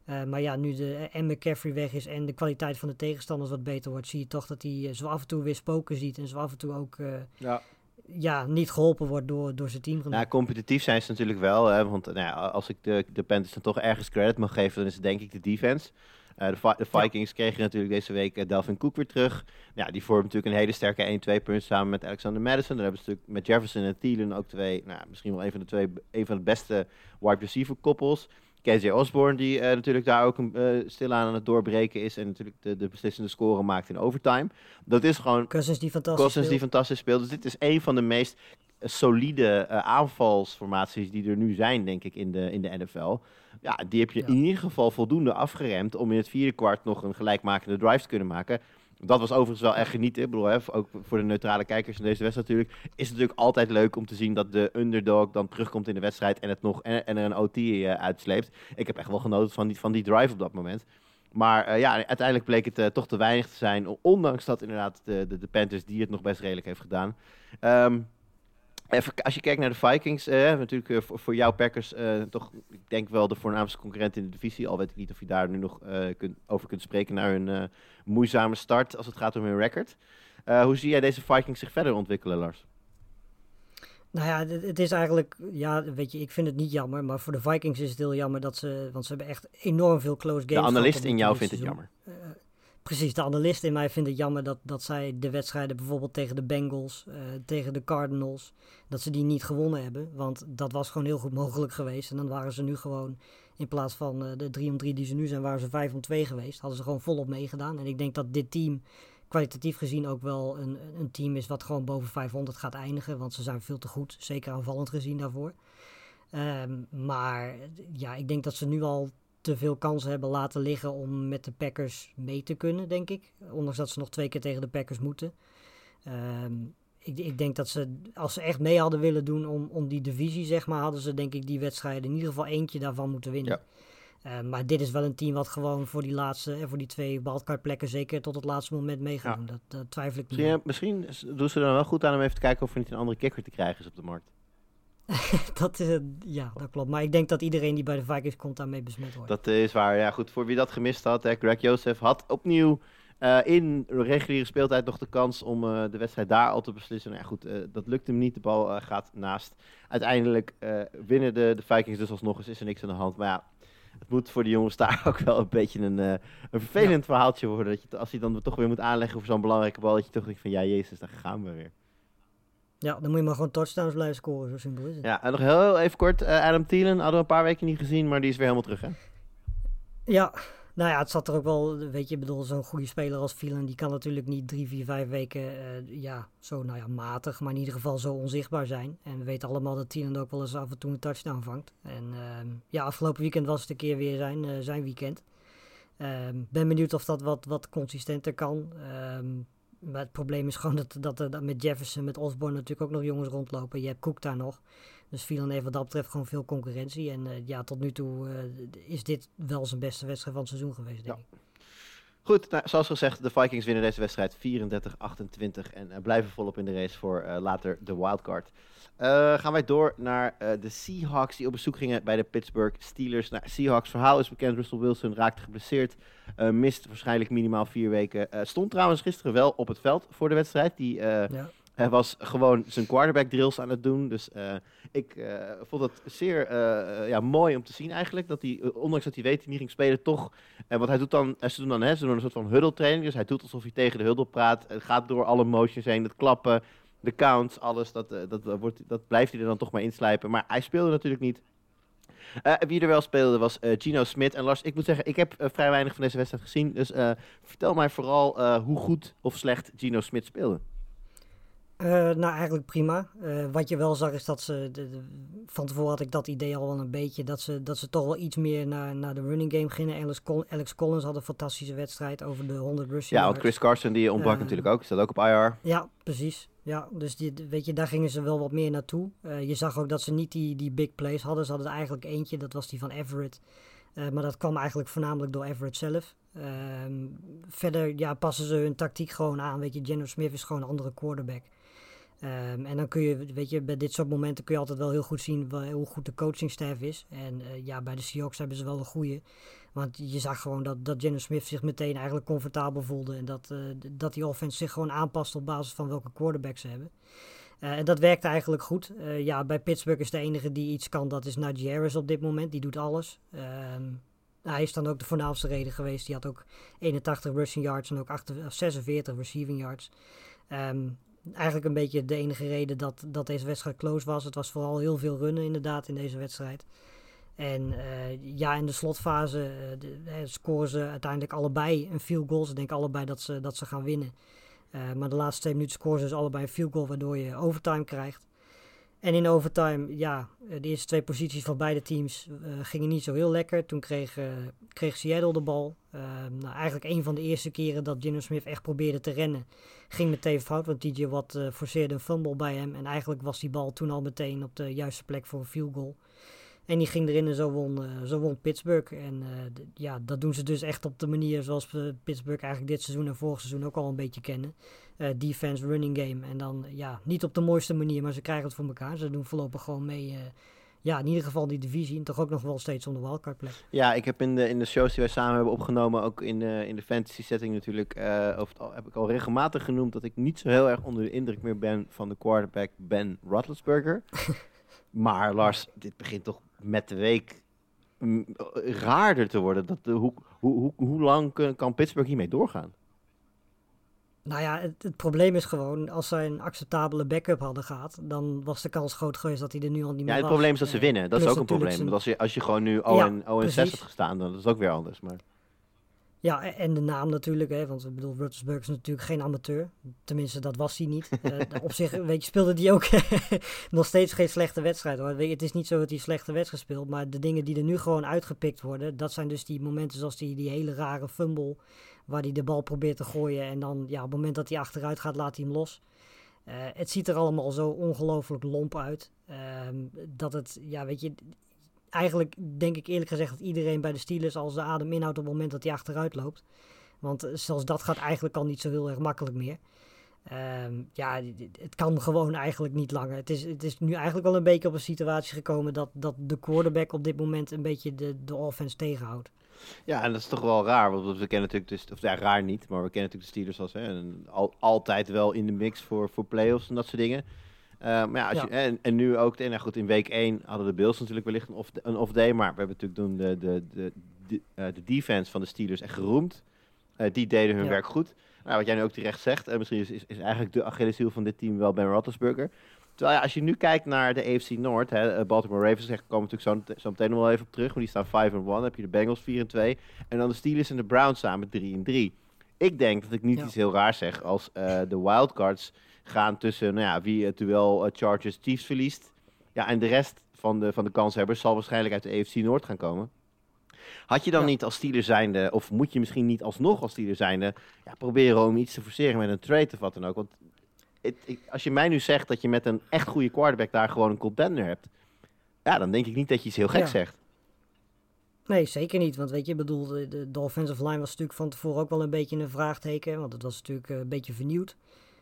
Uh, maar ja, nu de en McCaffrey weg is en de kwaliteit van de tegenstanders wat beter wordt, zie je toch dat hij zo af en toe weer spoken ziet en zo af en toe ook ja. Ja, niet geholpen wordt door, door zijn team. Nou, competitief zijn ze natuurlijk wel. Hè, want nou ja, als ik de, de Panthers dan toch ergens credit mag geven, dan is het denk ik de defense. Uh, de, de, Vikings ja. kregen natuurlijk deze week uh, Delvin Cook weer terug. Ja, die vormt natuurlijk een hele sterke 1-2 punt samen met Alexander Madison. Dan hebben ze natuurlijk met Jefferson en Thielen ook twee, nou, misschien wel een van de twee, een van de beste wide receiver koppels. KJ Osborne, die uh, natuurlijk daar ook uh, stilaan aan het doorbreken is. En natuurlijk de, de beslissende score maakt in overtime. Dat is gewoon. Cousins die fantastisch Cousins die fantastisch speelt. Dus dit is een van de meest solide uh, aanvalsformaties die er nu zijn, denk ik, in de, in de NFL. Ja, die heb je ja. in ieder geval voldoende afgeremd om in het vierde kwart nog een gelijkmakende drive te kunnen maken. Dat was overigens wel echt genieten. Ik bedoel, hè, ook voor de neutrale kijkers in deze wedstrijd natuurlijk. Is het natuurlijk altijd leuk om te zien dat de underdog dan terugkomt in de wedstrijd en, het nog, en, en er een OT uh, uitsleept. Ik heb echt wel genoten van die, van die drive op dat moment. Maar uh, ja, uiteindelijk bleek het uh, toch te weinig te zijn. Ondanks dat inderdaad de, de, de Panthers die het nog best redelijk heeft gedaan. Um, Even, als je kijkt naar de Vikings, uh, natuurlijk uh, voor, voor jouw Packers uh, toch, ik denk wel de voornaamste concurrent in de divisie. Al weet ik niet of je daar nu nog kunt, over kunt spreken naar hun moeizame start als het gaat om hun record. hoe zie jij deze Vikings zich verder ontwikkelen, Lars? Nou ja, het, het, is eigenlijk, ja, weet je, ik vind het niet jammer, maar voor de Vikings is het heel jammer dat ze, want ze hebben echt enorm veel close games. De analist in jou vindt het jammer. Precies, de analist in mij vindt het jammer dat, dat zij de wedstrijden bijvoorbeeld tegen de Bengals, uh, tegen de Cardinals, dat ze die niet gewonnen hebben. Want dat was gewoon heel goed mogelijk geweest. En dan waren ze nu gewoon, in plaats van uh, de 3 om 3 die ze nu zijn, waren ze 5 om 2 geweest. Hadden ze gewoon volop meegedaan. En ik denk dat dit team kwalitatief gezien ook wel een, een team is wat gewoon boven 500 gaat eindigen. Want ze zijn veel te goed, zeker aanvallend gezien daarvoor. Um, maar ja, ik denk dat ze nu al te veel kansen hebben laten liggen om met de Packers mee te kunnen, denk ik. Ondanks dat ze nog twee keer tegen de Packers moeten. Um, ik, ik, denk dat ze, als ze echt mee hadden willen doen om, om die divisie, zeg maar, hadden ze denk ik die wedstrijden in ieder geval eentje daarvan moeten winnen. Ja. Uh, maar dit is wel een team wat gewoon voor die laatste, en voor die twee wildcard-plekken zeker tot het laatste moment mee gaat ja. dat, dat, twijfel ik niet. Misschien, misschien doen ze er dan wel goed aan om even te kijken of er niet een andere kicker te krijgen is op de markt. <laughs> dat is, ja, dat klopt. Maar ik denk dat iedereen die bij de Vikings komt daarmee besmet wordt. Dat is waar. Ja, goed. Voor wie dat gemist had, hè, Greg Joseph had opnieuw uh, in reguliere speeltijd nog de kans om uh, de wedstrijd daar al te beslissen. Nou, ja, goed, uh, dat lukt hem niet. De bal gaat naast. Uiteindelijk winnen de, de Vikings dus alsnog eens. Is er niks aan de hand. Maar ja, het moet voor de jongens daar <laughs> ook wel een beetje een, een vervelend ja. verhaaltje worden. Dat je, als hij dan toch weer moet aanleggen voor zo'n belangrijke bal. Dat je toch denkt van ja, jezus, daar gaan we weer. Ja, dan moet je maar gewoon touchdowns blijven scoren, zo simpel is het. Ja, en nog heel even kort, uh, Adam Thielen hadden we een paar weken niet gezien, maar die is weer helemaal terug, hè? Ja, nou ja, het zat er ook wel, weet je, bedoel, zo'n goede speler als Thielen, die kan natuurlijk niet drie, vier, vijf weken, uh, ja, zo, nou ja, matig, maar in ieder geval zo onzichtbaar zijn. En we weten allemaal dat Thielen ook wel eens af en toe een touchdown vangt. En uh, ja, afgelopen weekend was het een keer weer zijn, uh, zijn weekend. Um, ben benieuwd of dat wat, wat consistenter kan. Um, maar het probleem is gewoon dat, dat er met Jefferson, met Osborne natuurlijk ook nog jongens rondlopen. Je hebt Cook daar nog. Dus Phelan heeft wat dat betreft gewoon veel concurrentie. En uh, ja, tot nu toe uh, is dit wel zijn beste wedstrijd van het seizoen geweest, denk ja. ik. Goed, nou, zoals gezegd, de Vikings winnen deze wedstrijd 34-28 en eh, blijven volop in de race voor eh, later de wildcard. Eh, gaan wij door naar eh, de Seahawks die op bezoek gingen bij de Pittsburgh Steelers. Nou, Seahawks verhaal is bekend, Russell Wilson raakte geblesseerd, eh, mist waarschijnlijk minimaal vier weken. Stond trouwens gisteren wel op het veld voor de wedstrijd. Die Ja. hij was gewoon zijn quarterback drills aan het doen. Dus ik vond het zeer ja, mooi om te zien eigenlijk. Dat hij, ondanks dat hij weet dat hij niet ging spelen, toch... eh, want hij doet dan, ze doen dan hè, ze doen een soort van huddle training. Dus hij doet alsof hij tegen de huddle praat. Het gaat door alle motions heen, het klappen, de counts, alles. Dat, eh, dat, eh, wordt, dat blijft hij er dan toch maar inslijpen. Maar hij speelde natuurlijk niet. Eh, wie er wel speelde was Gino Smit. En Lars, ik moet zeggen, ik heb vrij weinig van deze wedstrijd gezien. Dus vertel mij vooral hoe goed of slecht Gino Smit speelde. Nou, eigenlijk prima. Wat je wel zag is dat ze, de, de- van tevoren had ik dat idee al wel een beetje, dat ze, dat ze toch wel iets meer naar, naar de running game gingen. Alex, Col- Alex Collins had een fantastische wedstrijd over de 100 rushing Ja, want. Chris Carson die ontbrak natuurlijk ook. Staat ook op IR. Ja, precies. Ja, dus die, weet je, daar gingen ze wel wat meer naartoe. Eh, je zag ook dat ze niet die, die big plays hadden. Ze hadden eigenlijk eentje, dat was die van Everett. Eh, maar dat kwam eigenlijk voornamelijk door Everett zelf. Ehm, verder ja, passen ze hun tactiek gewoon aan. Weet je, Geno Smith is gewoon een andere quarterback. Ehm, en dan kun je, weet je, bij dit soort momenten kun je altijd wel heel goed zien hoe goed de coachingstaff is. En eh, ja, bij de Seahawks hebben ze wel een goede. Want je zag gewoon dat, dat Geno Smith zich meteen eigenlijk comfortabel voelde. En dat, eh, dat die offense zich gewoon aanpast op basis van welke quarterback ze hebben. Eh, en dat werkte eigenlijk goed. Ja, bij Pittsburgh is de enige die iets kan, dat is Najee Harris op dit moment. Die doet alles. Ehm, hij is dan ook de voornaamste reden geweest. Die had ook 81 rushing yards en ook 8 of 46 receiving yards. Ehm, eigenlijk een beetje de enige reden dat, dat deze wedstrijd close was. Het was vooral heel veel runnen inderdaad in deze wedstrijd. En eh, ja, in de slotfase eh, de- eh, scoren ze uiteindelijk allebei een field goal. Ze denken allebei dat ze, dat ze gaan winnen. Maar de laatste twee minuten scoren ze dus allebei een field goal, waardoor je overtime krijgt. En in overtime, ja, eh, de eerste twee posities van beide teams eh, gingen niet zo heel lekker. Toen kreeg, eh, kreeg Seattle de bal. Nou, eigenlijk een van de eerste keren dat Gino Smith echt probeerde te rennen, ging meteen fout. Want TJ Watt forceerde een fumble bij hem. En eigenlijk was die bal toen al meteen op de juiste plek voor een field goal. En die ging erin en zo won, zo won Pittsburgh. En ja, dat doen ze dus echt op de manier zoals we Pittsburgh eigenlijk dit seizoen en vorig seizoen ook al een beetje kennen. Eh, defense, running game. En dan ja, niet op de mooiste manier, maar ze krijgen het voor elkaar. Ze doen voorlopig gewoon mee. eh, ja, in ieder geval die divisie. En toch ook nog wel steeds om de wildcard plek. Ja, ik heb in de, in de shows die wij samen hebben opgenomen, ook in de, in de fantasy setting natuurlijk, over het al, heb ik al regelmatig genoemd dat ik niet zo heel erg onder de indruk meer ben van de quarterback Ben Roethlisberger. <laughs> maar Lars, dit begint toch met de week mm, raarder te worden. Dat, hoe, hoe, hoe, hoe lang kan Pittsburgh hiermee doorgaan? Nou ja, het, het probleem is gewoon, als zij een acceptabele backup hadden gehad, dan was de kans groot geweest dat hij er nu al niet meer Ja, het was. probleem is dat ze winnen. Dat is ook een probleem. zijn- Want als je, als je gewoon nu Ja, 0 en 6 precies. had gestaan, dan is het ook weer anders. Maar... Ja, en de naam natuurlijk, hè, want ik bedoel, Rutgersburg is natuurlijk geen amateur. Tenminste, dat was hij niet. <laughs> Eh, op zich, weet je, speelde hij ook <laughs> nog steeds geen slechte wedstrijd. Hoor. Weet je, het is niet zo dat hij een slechte wedstrijd speelt, maar de dingen die er nu gewoon uitgepikt worden, dat zijn dus die momenten zoals die, die hele rare fumble, waar hij de bal probeert te gooien en dan, ja, op het moment dat hij achteruit gaat, laat hij hem los. Eh, het ziet er allemaal zo ongelooflijk lomp uit. Ehm, dat het, ja, weet je, eigenlijk denk ik eerlijk gezegd dat iedereen bij de Steelers al zijn adem inhoudt op het moment dat hij achteruit loopt. Want zelfs dat gaat eigenlijk al niet zo heel erg makkelijk meer. Ehm, ja, het kan gewoon eigenlijk niet langer. Het is, het is nu eigenlijk wel een beetje op een situatie gekomen dat, dat de quarterback op dit moment een beetje de, de offense tegenhoudt. Ja, en dat is toch wel raar, want we kennen natuurlijk, dus, of ja, raar niet, maar we kennen natuurlijk de Steelers als hè, een- al, altijd wel in de mix voor, voor playoffs en dat soort dingen. Eh, maar ja, als Ja. Je, en, en nu ook, en nou goed, in week 1 hadden de Bills natuurlijk wellicht een off, een off day, maar we hebben natuurlijk toen de, de, de, de, eh, de defense van de Steelers echt geroemd. Eh, die deden hun Ja. werk goed. Nou, wat jij nu ook terecht zegt, eh, misschien is, is, is eigenlijk de Achilleshiel van dit team wel Ben Roethlisberger. Terwijl ja, als je nu kijkt naar de AFC Noord, hè, eh, Baltimore Ravens, daar komen we natuurlijk zo, zo meteen nog wel even op terug, maar die staan 5 en 1. heb je de Bengals 4 en 2 en dan de Steelers en de Browns samen 3 en 3. Ik denk dat ik niet Ja. iets heel raars zeg als eh, de wildcards gaan tussen nou ja, wie het duel eh, Chargers Chiefs verliest. Ja, en de rest van de, van de kanshebbers zal waarschijnlijk uit de AFC Noord gaan komen. Had je dan Ja. niet als Steelers zijnde, of moet je misschien niet alsnog als Steelers zijnde, ja, proberen om iets te forceren met een trade of wat dan ook? Want het, ik- als je mij nu zegt dat je met een echt goede quarterback daar gewoon een contender hebt, ja, dan denk ik niet dat je iets heel gek Ja. zegt. Nee, zeker niet. Want weet je, bedoel, de, de, offensive line was natuurlijk van tevoren ook wel een beetje een vraagteken. Want het was natuurlijk eh, een beetje vernieuwd.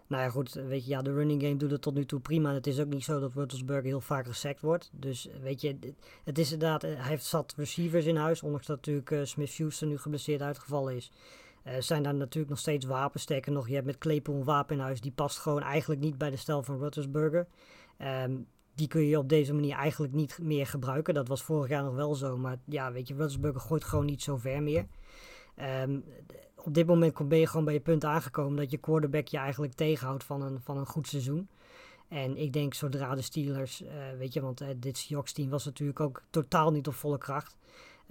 Nou ja, goed, weet je, ja, de running game doet het tot nu toe prima. En het is ook niet zo dat Roethlisberger heel vaak gesackt wordt. Dus weet je, het is inderdaad, eh, hij heeft zat receivers in huis. Ondanks dat natuurlijk eh, Smith-Schuster nu geblesseerd uitgevallen is. Eh, zijn daar natuurlijk nog steeds wapens. Sterker nog, je hebt met Claypool een wapen in huis. Die past gewoon eigenlijk niet bij de stijl van Roethlisberger. Ehm, die kun je op deze manier eigenlijk niet meer gebruiken. Dat was vorig jaar nog wel zo. Maar ja, weet je, Roethlisberger gooit gewoon niet zo ver meer. Ehm, op dit moment ben je gewoon bij je punt aangekomen dat je quarterback je eigenlijk tegenhoudt van een, van een goed seizoen. En ik denk zodra de Steelers, eh, weet je, want eh, dit Seahawks team was natuurlijk ook totaal niet op volle kracht.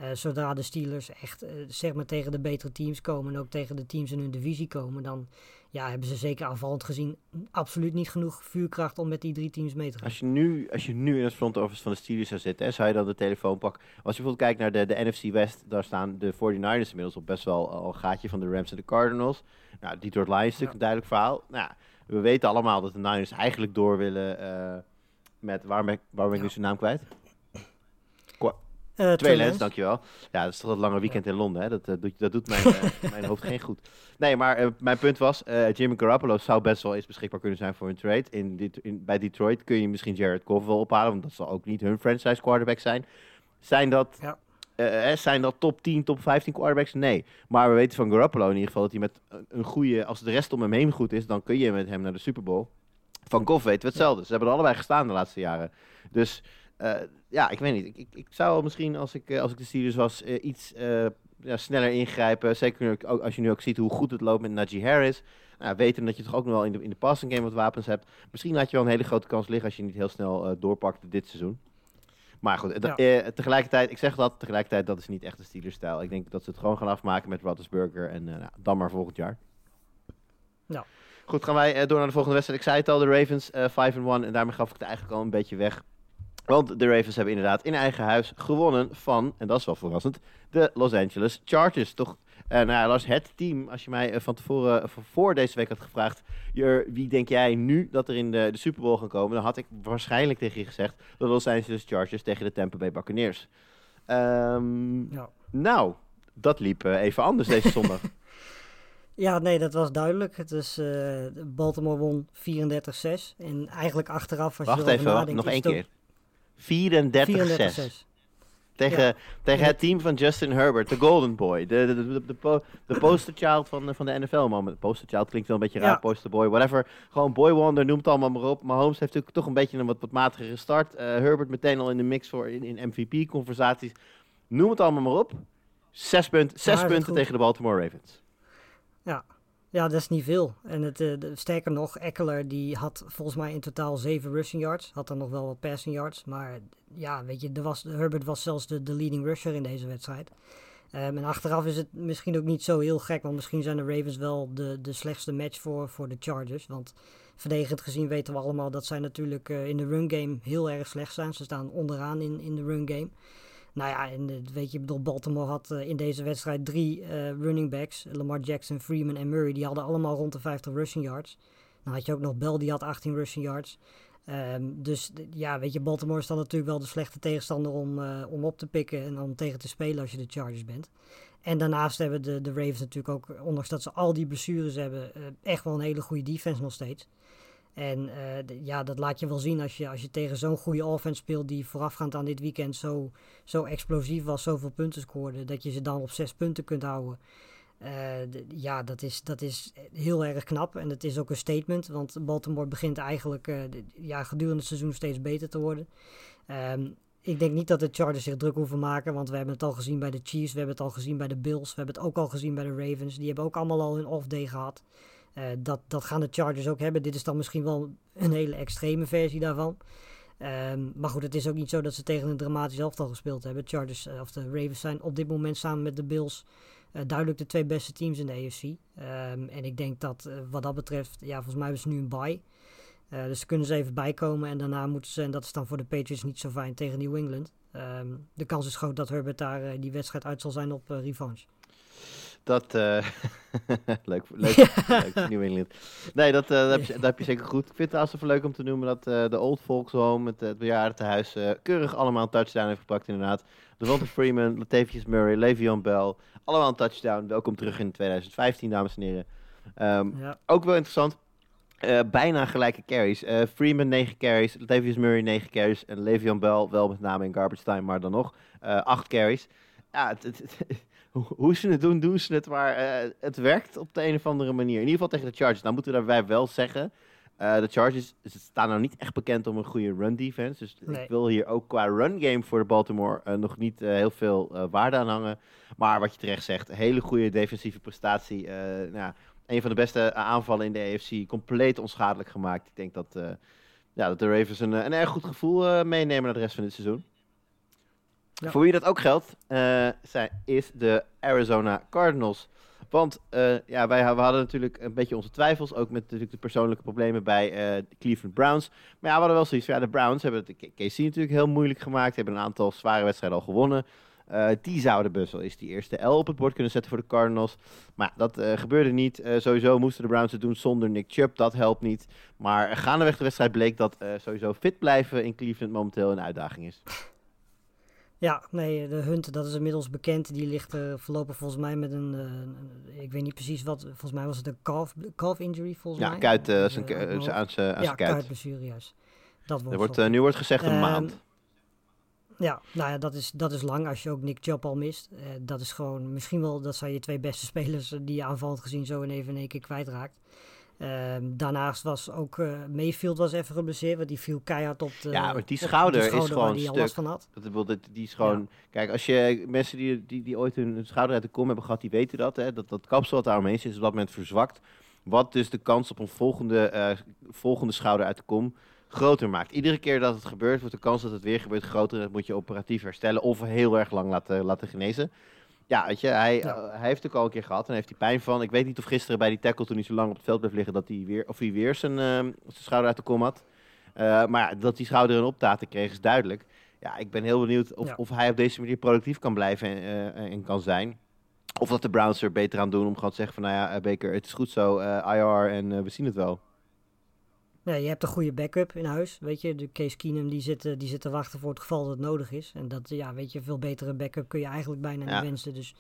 Eh, zodra de Steelers echt eh, zeg maar tegen de betere teams komen en ook tegen de teams in hun divisie komen, dan ja, hebben ze zeker aanvallend gezien absoluut niet genoeg vuurkracht om met die drie teams mee te gaan. Als je nu, als je nu in het front office van de Steelers zou zitten, hè, zou je dan de telefoon pakken? Als je bijvoorbeeld kijkt naar de, de NFC West, daar staan de 49ers inmiddels op best wel al een gaatje van de Rams en de Cardinals. Nou, Detroit Lions is natuurlijk een duidelijk verhaal. Nou, ja, we weten allemaal dat de Niners eigenlijk door willen eh, met, waarom ben, waarom ben ik nu zijn naam kwijt? Eh, Twee Trey lens, Lance. dankjewel. Ja, dat is toch dat lange weekend in Londen, hè? Dat, eh, doet, dat doet mijn, <laughs> eh, mijn hoofd geen goed. Nee, maar eh, mijn punt was, eh, Jimmy Garoppolo zou best wel eens beschikbaar kunnen zijn voor een trade. In, dit, in, bij Detroit kun je misschien Jared Goff wel ophalen, want dat zal ook niet hun franchise quarterback zijn. Zijn dat, Ja. eh, eh, zijn dat top 10, top 15 quarterbacks? Nee. Maar we weten van Garoppolo in ieder geval dat hij met een- goede, als de rest om hem heen goed is, dan kun je met hem naar de Super Bowl. Van Goff weten we hetzelfde. Ze hebben er allebei gestaan de laatste jaren. Dus eh, ja, ik weet niet. Ik, ik, ik zou misschien, als ik, eh, als ik de Steelers was, eh, iets eh, ja, sneller ingrijpen. Zeker nu ook, als je nu ook ziet hoe goed het loopt met Najee Harris. Nou, weten dat je toch ook nog wel in de, in de passing game wat wapens hebt. Misschien laat je wel een hele grote kans liggen als je niet heel snel eh, doorpakt dit seizoen. Maar goed, eh, Ja. eh, tegelijkertijd, ik zeg dat, tegelijkertijd, dat is niet echt de Steelers-stijl. Ik denk dat ze het gewoon gaan afmaken met Roethlisberger en eh, nou, dan maar volgend jaar. Ja. Goed, gaan wij eh, door naar de volgende wedstrijd. Ik zei het al, de Ravens eh 5-1 en daarmee gaf ik het eigenlijk al een beetje weg. Want de Ravens hebben inderdaad in eigen huis gewonnen van, en dat is wel verrassend, de Los Angeles Chargers. Toch, eh nou Lars, het team, als je mij eh, van tevoren, eh, voor- deze week had gevraagd, Jur, wie denk jij nu dat er in de, de Super Bowl gaan komen, dan had ik waarschijnlijk tegen je gezegd de Los Angeles Chargers tegen de Tampa Bay Buccaneers. Ehm, Ja. Nou, dat liep even anders deze <laughs> zondag. Ja, nee, dat was duidelijk. Het is, Baltimore won 34-6. En eigenlijk achteraf, als Wacht je erover even, wacht, nadenkt, nog één keer. 34-6. 34-6. Tegen, Ja. tegen het team van Justin Herbert, de Golden Boy. De, de, de, de, po- van, de- van de NFL moment. Poster child klinkt wel een beetje raar, Ja. poster boy, whatever. Gewoon boy wonder, noem het allemaal maar op. Mahomes heeft natuurlijk toch een beetje een wat, wat matigere start. Eh, Herbert meteen al in de mix voor in, in MVP-conversaties. Noem het allemaal maar op. Zes, punt, zes punten tegen de Baltimore Ravens. Ja, dat is niet veel. En het, eh, sterker nog, Eckler die had volgens mij in totaal 7 rushing yards. Had dan nog wel wat passing yards. Maar ja, weet je, er was, Herbert was zelfs de, de leading rusher in deze wedstrijd. Ehm, en achteraf is het misschien ook niet zo heel gek. Want misschien zijn de Ravens wel de, de slechtste match voor, voor de Chargers. Want verdedigend gezien weten we allemaal dat zij natuurlijk eh, in de run game heel erg slecht zijn. Ze staan onderaan in, in de run game. Nou ja, en eh, weet je, bedoel, Baltimore had eh, in deze wedstrijd drie eh, running backs. Lamar Jackson, Freeman en Murray. Die hadden allemaal rond de 50 rushing yards. Dan had je ook nog Bell, die had 18 rushing yards. Ehm, dus ja, weet je, Baltimore is dan natuurlijk wel de slechte tegenstander om, om op te pikken en om tegen te spelen als je de Chargers bent. En daarnaast hebben de, de Ravens natuurlijk ook, ondanks dat ze al die blessures hebben, echt wel een hele goede defense nog steeds. En eh, ja, dat laat je wel zien als je, als je tegen zo'n goede offense speelt die voorafgaand aan dit weekend zo, zo explosief was, zoveel punten scoorde, dat je ze dan op zes punten kunt houden. Eh, ja, dat is, dat is heel erg knap en het is ook een statement, want Baltimore begint eigenlijk eh, ja, gedurende het seizoen steeds beter te worden. Ehm, ik denk niet dat de Chargers zich druk hoeven maken, want we hebben het al gezien bij de Chiefs, we hebben het al gezien bij de Bills, we hebben het ook al gezien bij de Ravens. Die hebben ook allemaal al een off-day gehad. Eh, dat, dat gaan de Chargers ook hebben. Dit is dan misschien wel een hele extreme versie daarvan. Ehm, maar goed, het is ook niet zo dat ze tegen een dramatisch elftal gespeeld hebben. Chargers eh, of de Ravens zijn op dit moment samen met de Bills eh, duidelijk de twee beste teams in de AFC. Ehm, en ik denk dat wat dat betreft, ja, volgens mij hebben ze nu een bye. Dus kunnen ze even bijkomen en daarna moeten ze, en dat is dan voor de Patriots niet zo fijn tegen New England. Ehm, de kans is groot dat Herbert daar die wedstrijd uit zal zijn op revanche. Dat, eh, <laughs> leuk, leuk, leuk, nieuw Engeland. Nee, dat, eh, dat, heb je, dat heb je zeker goed. Ik vind het even leuk om te noemen dat eh, de Old Folks Home, het, het bejaardentehuis, eh keurig allemaal een touchdown heeft gepakt inderdaad. Devonta Freeman, Latavius Murray, Le'Veon Bell, allemaal een touchdown. Welkom terug in 2015, dames en heren. Ehm, Ja. ook wel interessant, bijna gelijke carries. Freeman 9 carries, Latavius Murray 9 carries en Le'Veon Bell wel met name in garbage time, maar dan nog eh 8 carries. Ja, het, het- het- hoe- ze het doen, doen ze het, maar eh, het werkt op de een of andere manier. In ieder geval tegen de Chargers. Nou moeten we daarbij wel zeggen, eh, de Chargers ze staan nou niet echt bekend om een goede run defense. Dus Nee. ik wil hier ook qua run game voor de Baltimore eh, nog niet heel veel waarde aan hangen. Maar wat je terecht zegt, hele goede defensieve prestatie. nou, een van de beste aanvallen in de AFC. Compleet onschadelijk gemaakt. Ik denk dat, ja, dat de Ravens een, een erg goed gevoel meenemen naar de rest van dit seizoen. Voor wie dat ook geldt, eh, zijn, is de Arizona Cardinals. Want eh, ja, wij we hadden natuurlijk een beetje onze twijfels. Ook met natuurlijk de persoonlijke problemen bij eh, Cleveland Browns. Maar ja, we hadden wel zoiets ja, de Browns hebben het KC natuurlijk heel moeilijk gemaakt. Hebben een aantal zware wedstrijden al gewonnen. Die zouden best wel eens die eerste L op het bord kunnen zetten voor de Cardinals. Maar dat gebeurde niet. Sowieso moesten de Browns het doen zonder Nick Chubb. Dat helpt niet. Maar gaandeweg de wedstrijd bleek dat sowieso fit blijven in Cleveland momenteel een uitdaging is. Ja, nee, de Hunt, dat is inmiddels bekend. Die ligt eh, voorlopig volgens mij met een, eh, een- ik weet niet precies wat, volgens mij was het een calf, calf injury volgens Ja, mij. kuit, Eh, zijn aan zijn ja, kuit. kuitblessure, juist. Dat Er wordt nu wordt gezegd een Ehm, maand. Ja, nou ja, dat is, dat is lang als je ook Nick Chubb al mist. Dat is gewoon misschien wel, dat zijn je twee beste <laughs> spelers die je aanvallend gezien zo in even in één keer kwijtraakt. Ehm, daarnaast was ook eh, Mayfield was even geblesseerd, want die viel keihard op de Ja, maar die op schouder is gewoon die stuk. van had. Dat, dat, dat- die is gewoon... Kijk, als je mensen die, die, die ooit hun, schouder uit de kom hebben gehad, die weten dat. Hè, dat dat kapsel wat daaromheen zit, is op dat moment verzwakt. Wat dus de kans op een volgende, eh, volgende schouder uit de kom groter maakt. Iedere keer dat het gebeurt, wordt de kans dat het weer gebeurt groter. En dat moet je operatief herstellen of heel erg lang laten, laten genezen. Ja, weet je, hij, Ja. eh, hij heeft het ook al een keer gehad en heeft hij pijn van. Ik weet niet of gisteren bij die tackle, toen hij zo lang op het veld bleef liggen, dat hij weer, of hij weer zijn, eh, zijn schouder uit de kom had. Eh, maar dat die schouder een optaten kreeg is duidelijk. Ja, ik ben heel benieuwd of, Ja. of hij op deze manier productief kan blijven en, eh, en kan zijn. Of dat de Browns er beter aan doen om gewoon te zeggen van, nou ja, Baker, het is goed zo, IR en we zien het wel. Ja, je hebt een goede backup in huis, weet je. De Case Keenum die zit, eh, die zit te wachten voor het geval dat het nodig is. En dat, ja, weet je, veel betere backup kun je eigenlijk bijna Ja. niet wensen. Dus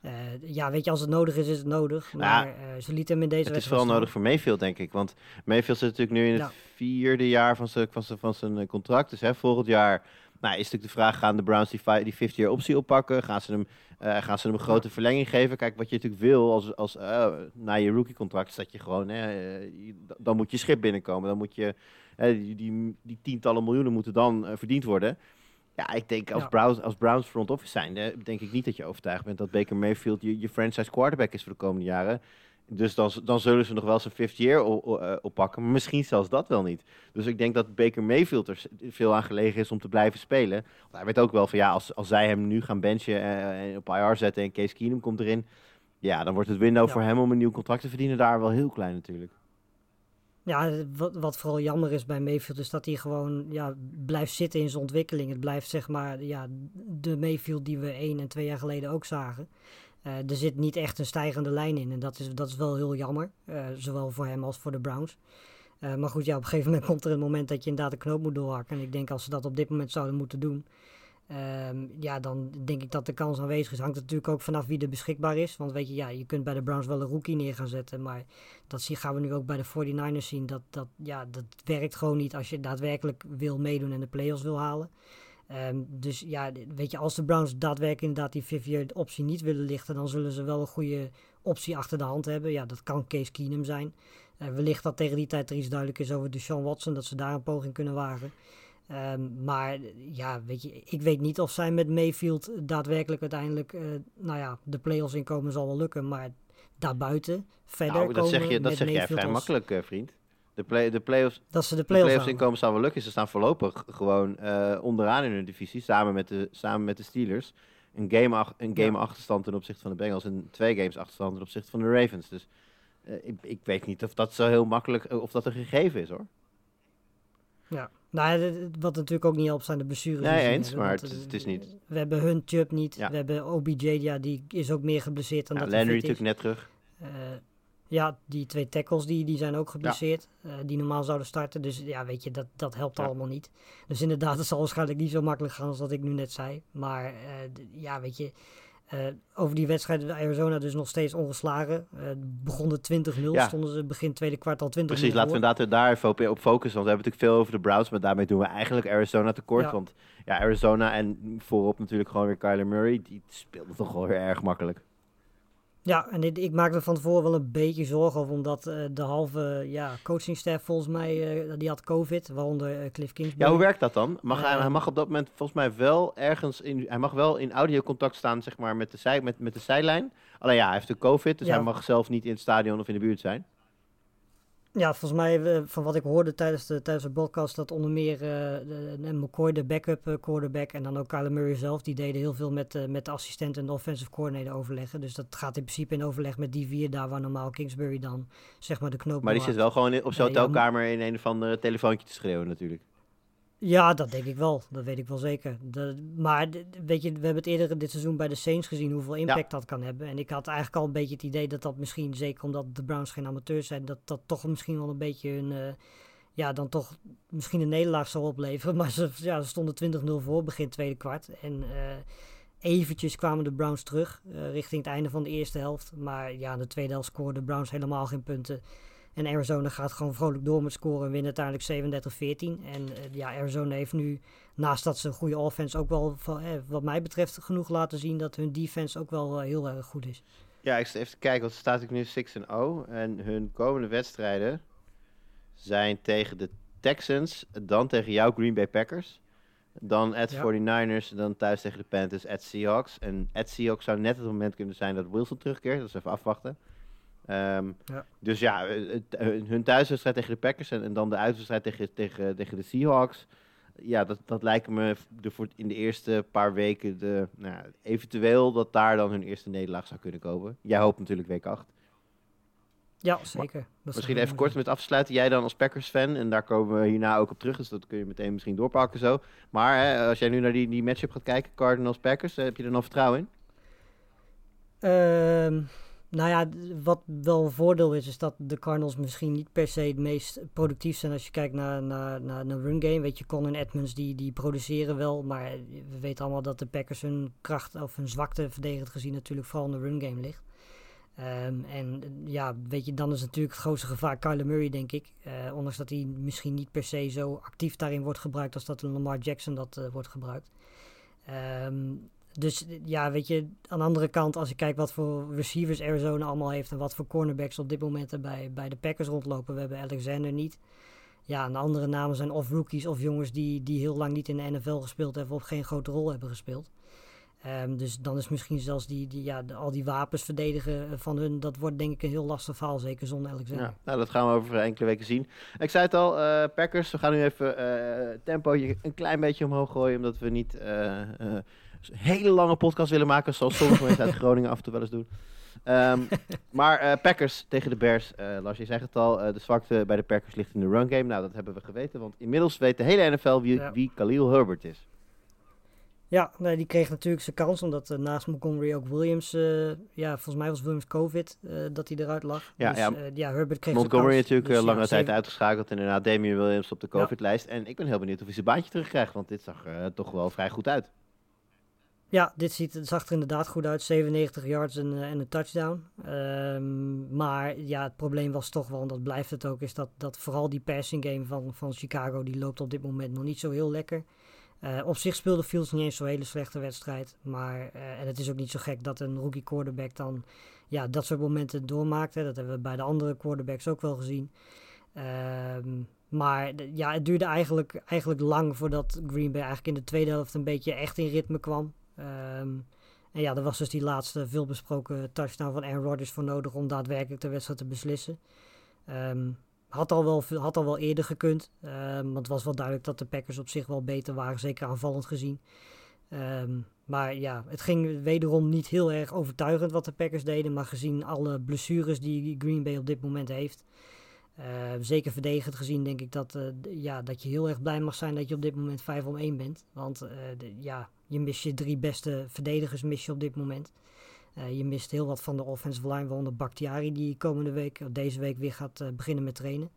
eh, ja, weet je, als het nodig is, is het nodig. Ja, Maar eh, ze lieten hem in deze Het is vooral staan. nodig voor Mayfield, denk ik. Want Mayfield zit natuurlijk nu in het Ja. vierde jaar van zijn, van zijn, van zijn contract. Dus hè, volgend jaar nou, is natuurlijk de vraag, gaan de Browns die, die 50-year optie oppakken? Gaan ze, hem, eh, gaan ze hem een grote verlenging geven? Kijk, wat je natuurlijk wil als, als, eh, na je rookie-contract, is dat je gewoon, hè, je- dan moet je schip binnenkomen. Dan moet je, die, die, die tientallen miljoenen moeten dan verdiend worden. Ja, ik denk als, Ja. Browns, als Browns front office zijn, denk ik niet dat je overtuigd bent dat Baker Mayfield je, je franchise quarterback is voor de komende jaren. Dus dan, dan zullen ze nog wel zijn fifth year eh, oppakken, maar misschien zelfs dat wel niet. Dus ik denk dat Baker Mayfield er veel aan gelegen is om te blijven spelen. Want hij weet ook wel van ja, als, als zij hem nu gaan benchen eh, en op IR zetten en Case Keenum komt erin, ja, dan wordt het window Ja. voor hem om een nieuw contract te verdienen daar wel heel klein natuurlijk. Ja, wat, wat vooral jammer is bij Mayfield is dat hij gewoon ja, blijft zitten in zijn ontwikkeling. Het blijft zeg maar ja, de Mayfield die we één en twee jaar geleden ook zagen. Eh, er zit niet echt een stijgende lijn in en dat is, dat is wel heel jammer. eh, zowel voor hem als voor de Browns. Eh, maar goed, ja, op een gegeven moment <laughs> komt er een moment dat je inderdaad de knoop moet doorhakken. En ik denk als ze dat op dit moment zouden moeten doen, ehm, ja, dan denk ik dat de kans aanwezig is. Hangt natuurlijk ook vanaf wie er beschikbaar is. Want weet je, ja, je kunt bij de Browns wel een rookie neer gaan zetten, maar dat zie, gaan we nu ook bij de 49ers zien. Dat, dat, ja, dat werkt gewoon niet als je daadwerkelijk wil meedoen en de playoffs wil halen. Ehm, dus ja, weet je, als de Browns daadwerkelijk inderdaad die year optie niet willen lichten, dan zullen ze wel een goede optie achter de hand hebben. Ja, dat kan Case Keenum zijn. Eh, wellicht dat tegen die tijd er iets duidelijk is over Deshaun Watson, dat ze daar een poging kunnen wagen. Ehm, maar ja, weet je, ik weet niet of zij met Mayfield daadwerkelijk uiteindelijk, eh, nou ja, de playoffs inkomen zal wel lukken. Maar daarbuiten, verder nou, dat komen zeg, je, dat zeg jij vrij als- makkelijk, eh, vriend. De, play, de playoffs Dat ze de De playoffs, playoffs halen. inkomen zou wel lukken. Ze staan voorlopig gewoon eh, onderaan in hun divisie. Samen met de, samen met de Steelers. Een game, ach- een game Ja. achterstand ten opzichte van de Bengals. En twee games achterstand ten opzichte van de Ravens. Dus eh, ik, ik weet niet of dat zo heel makkelijk... eh, of dat een gegeven is hoor. Ja, nou, wat natuurlijk ook niet helpt zijn de blessures. Nee, eens, maar het is- het is niet- We hebben hun Chubb niet, Ja. we hebben OBJ, ja, die is ook meer geblesseerd dan Ja, dat hij Landry natuurlijk net terug. Ja, die twee tackles die, die zijn ook geblesseerd, eh, die normaal zouden starten. Dus ja, weet je, dat, dat helpt Ja. allemaal niet. Dus inderdaad, <laughs> het zal waarschijnlijk niet zo makkelijk gaan als dat ik nu net zei. Maar eh, ja, weet je, eh, over die wedstrijd Arizona dus nog steeds ongeslagen. Eh begonnen 20-0, Ja. stonden ze begin tweede kwart al 20 Precies, laten we inderdaad daar even op, op focussen. Want we hebben natuurlijk veel over de Browns, maar daarmee doen we eigenlijk Arizona tekort. Ja. Want ja, Arizona en voorop natuurlijk gewoon weer Kyler Murray, die speelde toch wel weer erg makkelijk. Ja, en ik, ik maak er van tevoren wel een beetje zorgen over, omdat eh, de halve ja, coachingstaff volgens mij, eh, die had COVID, waaronder eh, Cliff Kingsbury. Ja, hoe werkt dat dan? Mag hij, hij mag op dat moment volgens mij wel ergens in, hij mag wel in audiocontact staan, zeg maar, met de, zij, met, met de zijlijn. Alleen ja, hij heeft de COVID, dus Ja. hij mag zelf niet in het stadion of in de buurt zijn. Ja, volgens mij, eh, van wat ik hoorde tijdens de, tijdens de podcast, dat onder meer de, de McCoy, de backup eh, quarterback, en dan ook Kyler Murray zelf, die deden heel veel met, met de assistent en de offensive coordinator overleggen. Dus dat gaat in principe in overleg met die vier, daar waar normaal Kingsbury dan, zeg maar, de knoop Maar die zit wel gewoon op Ja, ja, hotelkamer in een of andere telefoontje te schreeuwen natuurlijk. Ja, dat denk ik wel. Dat weet ik wel zeker. De, maar weet je, we hebben het eerder dit seizoen bij de Saints gezien hoeveel impact dat kan hebben. En ik had eigenlijk al een beetje het idee dat dat misschien, zeker omdat de Browns geen amateurs zijn, dat dat toch misschien wel een beetje een, eh, ja, dan toch misschien een nederlaag zou opleveren. <laughs> Maar ze, ja, ze stonden 20-0 voor begin tweede kwart. En eh, eventjes kwamen de Browns terug eh, richting het einde van de eerste helft. Maar ja, in de tweede helft scoorden de Browns helemaal geen punten. En Arizona gaat gewoon vrolijk door met scoren en winnen uiteindelijk 37-14. En eh, ja, Arizona heeft nu, naast dat ze een goede offense, ook wel, eh, wat mij betreft, genoeg laten zien dat hun defense ook wel eh, heel erg goed is. Ja, ik even kijken, want ze staat ik nu 6 en 0. En hun komende wedstrijden zijn tegen de Texans, dan tegen jouw Green Bay Packers. Dan at Ja. 49ers, dan thuis tegen de Panthers, at Seahawks. En at Seahawks zou net het moment kunnen zijn dat Wilson terugkeert. Dat is even afwachten. Ehm, Ja. Dus ja, eh, het- eh, hun thuiswedstrijd tegen de Packers en, en dan de uitwedstrijd tegen, tegen, tegen de Seahawks. Ja, dat, dat lijken me de, voor, in de eerste paar weken de, nou, ja, eventueel dat daar dan hun eerste nederlaag zou kunnen komen. Jij hoopt natuurlijk week 8. Ja, zeker. Dat Misschien even kort met afsluiten. Jij dan als Packers-fan, en daar komen we hierna ook op terug, dus dat kun je meteen misschien doorpakken zo. Maar hè, als jij nu naar die, die matchup gaat kijken, Cardinals-Packers, eh, heb je er dan vertrouwen in? Ehm, nou ja, wat wel een voordeel is, is dat de Cardinals misschien niet per se het meest productief zijn als je kijkt naar, naar, naar, naar run game. Weet je, Con en Edmonds die, die produceren wel, maar we weten allemaal dat de Packers hun kracht of hun zwakte verdedigend gezien natuurlijk vooral in de run game ligt. Ehm, en eh, ja, weet je, dan is natuurlijk het grootste gevaar Kyler Murray, denk ik. Eh, ondanks dat hij misschien niet per se zo actief daarin wordt gebruikt als dat een Lamar Jackson dat eh, wordt gebruikt. Ehm, dus eh, ja, weet je, aan de andere kant, als ik kijk wat voor receivers Arizona allemaal heeft en wat voor cornerbacks op dit moment er bij, bij de Packers rondlopen. We hebben Alexander niet. Ja, en de andere namen zijn of rookies of jongens die, die heel lang niet in de NFL gespeeld hebben of geen grote rol hebben gespeeld. Ehm, dus dan is misschien zelfs die, die, ja, al die wapens verdedigen eh, van hun, dat wordt denk ik een heel lastig verhaal, zeker zonder Alexander. Ja, nou, dat gaan we over enkele weken zien. Ik zei het al, eh, Packers, we gaan nu even eh tempo een klein beetje omhoog gooien, omdat we niet hele lange podcast willen maken, zoals sommige mensen uit <laughs> Groningen af en toe wel eens doen. Ehm, maar eh, Packers tegen de Bears, eh Lars, je zegt het al, eh, de zwakte bij de Packers ligt in de run game. Nou, dat hebben we geweten, want inmiddels weet de hele NFL wie, Ja. wie Khalil Herbert is. Ja, nee, die kreeg natuurlijk zijn kans, omdat naast Montgomery ook Williams, ja, volgens mij was Williams COVID, dat hij eruit lag. Ja, dus, ja. ja Herbert kreeg Montgomery kans. natuurlijk Dus lange tijd uitgeschakeld en daarna Damian Williams op de. COVID-lijst. En ik ben heel benieuwd of hij zijn baantje terugkrijgt, want dit zag er toch wel vrij goed uit. Ja, dit ziet, zag er inderdaad goed uit. 97 yards en, eh, en een touchdown. Ehm, maar ja, het probleem was toch wel, en dat blijft het ook, is dat, dat vooral die passing game van, van Chicago, die loopt op dit moment nog niet zo heel lekker. Eh, op zich speelde Fields niet eens zo'n hele slechte wedstrijd. Maar, eh, en het is ook niet zo gek dat een rookie quarterback dan ja, dat soort momenten doormaakt. Hè. Dat hebben we bij de andere quarterbacks ook wel gezien. Ehm, maar ja, het duurde eigenlijk, eigenlijk lang voordat Green Bay eigenlijk in de tweede helft een beetje echt in ritme kwam. Ehm, en ja, er was dus die laatste veelbesproken touchdown van Aaron Rodgers voor nodig om daadwerkelijk de wedstrijd te beslissen. Ehm, had, al wel, had al wel eerder gekund, ehm, want het was wel duidelijk dat de Packers op zich wel beter waren, zeker aanvallend gezien. Maar ja, het ging wederom niet heel erg overtuigend wat de Packers deden, maar gezien alle blessures die Green Bay op dit moment heeft, Uh, zeker verdedigend gezien denk ik dat, uh, ja, dat je heel erg blij mag zijn dat je op dit moment 5 om 1 bent. Want uh, de, ja, je mist je drie beste verdedigers mis je op dit moment. je mist heel wat van de offensive line, waaronder Bakhtiari die komende week, deze week weer gaat beginnen met trainen.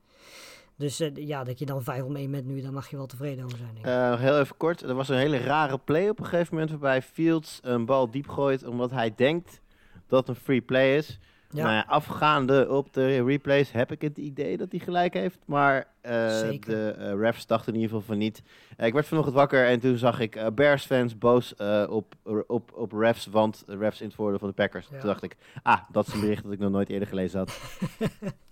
Dus ja, dat je dan 5 om 1 bent nu, daar mag je wel tevreden over zijn. Denk ik. heel even kort, er was een hele rare play op een gegeven moment waarbij Fields een bal diep gooit omdat hij denkt dat een free play is. Ja. Nou ja, afgaande op de replays heb ik het idee dat hij gelijk heeft. Maar uh, de uh, refs dachten in ieder geval van niet. Uh, ik werd vanochtend wakker en toen zag ik Bears fans boos op, op, op refs, want refs in het voordeel van de Packers. Ja. Toen dacht ik, ah, dat is een bericht dat ik nog nooit eerder gelezen had. <laughs>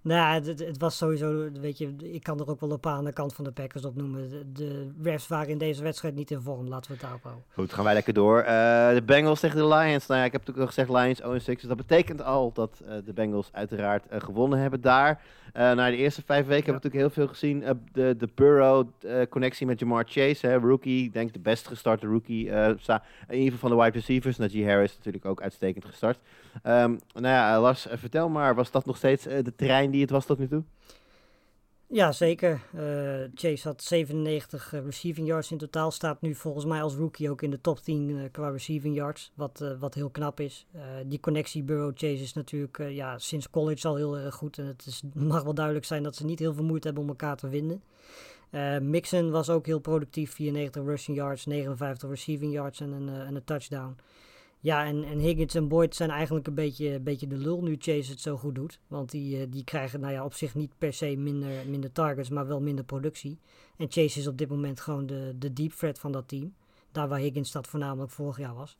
Nou, het, het, was sowieso, weet je, ik kan er ook wel paar aan de kant van de Packers op noemen. De, refs waren in deze wedstrijd niet in vorm, laten we het daarop houden. Goed, gaan wij lekker door. Uh, de Bengals tegen de Lions. Nou ja, ik heb natuurlijk al gezegd Lions 0-6. Dus dat betekent al dat uh, de Bengals uiteraard uh, gewonnen hebben daar. na de eerste vijf weken hebben we natuurlijk heel veel gezien. de, de Burrow-connectie met Jamar Chase, hè, rookie. Denk de best gestarte rookie. in ieder geval van de wide receivers. Najee Harris natuurlijk ook uitstekend gestart. Um, nou ja, Lars, vertel maar, was dat nog steeds de trein die het was tot nu toe? Ja, zeker. Chase had 97 uh, receiving yards in totaal. Staat nu volgens mij als rookie ook in de top 10 uh, qua receiving yards. Wat, wat heel knap is. die connectie Burrow-Chase is natuurlijk ja, sinds college al heel erg goed. En het is, <laughs> mag wel duidelijk zijn dat ze niet heel veel moeite hebben om elkaar te vinden. Mixon was ook heel productief. 94 rushing yards, 59 receiving yards en een, en een touchdown. Ja, en, en Higgins en Boyd zijn eigenlijk een beetje, beetje de lul nu Chase het zo goed doet. Want die, uh, die krijgen nou ja, op zich niet per se minder, minder targets, maar wel minder productie. En Chase is op dit moment gewoon de, de deep threat van dat team. Daar waar Higgins dat voornamelijk vorig jaar was.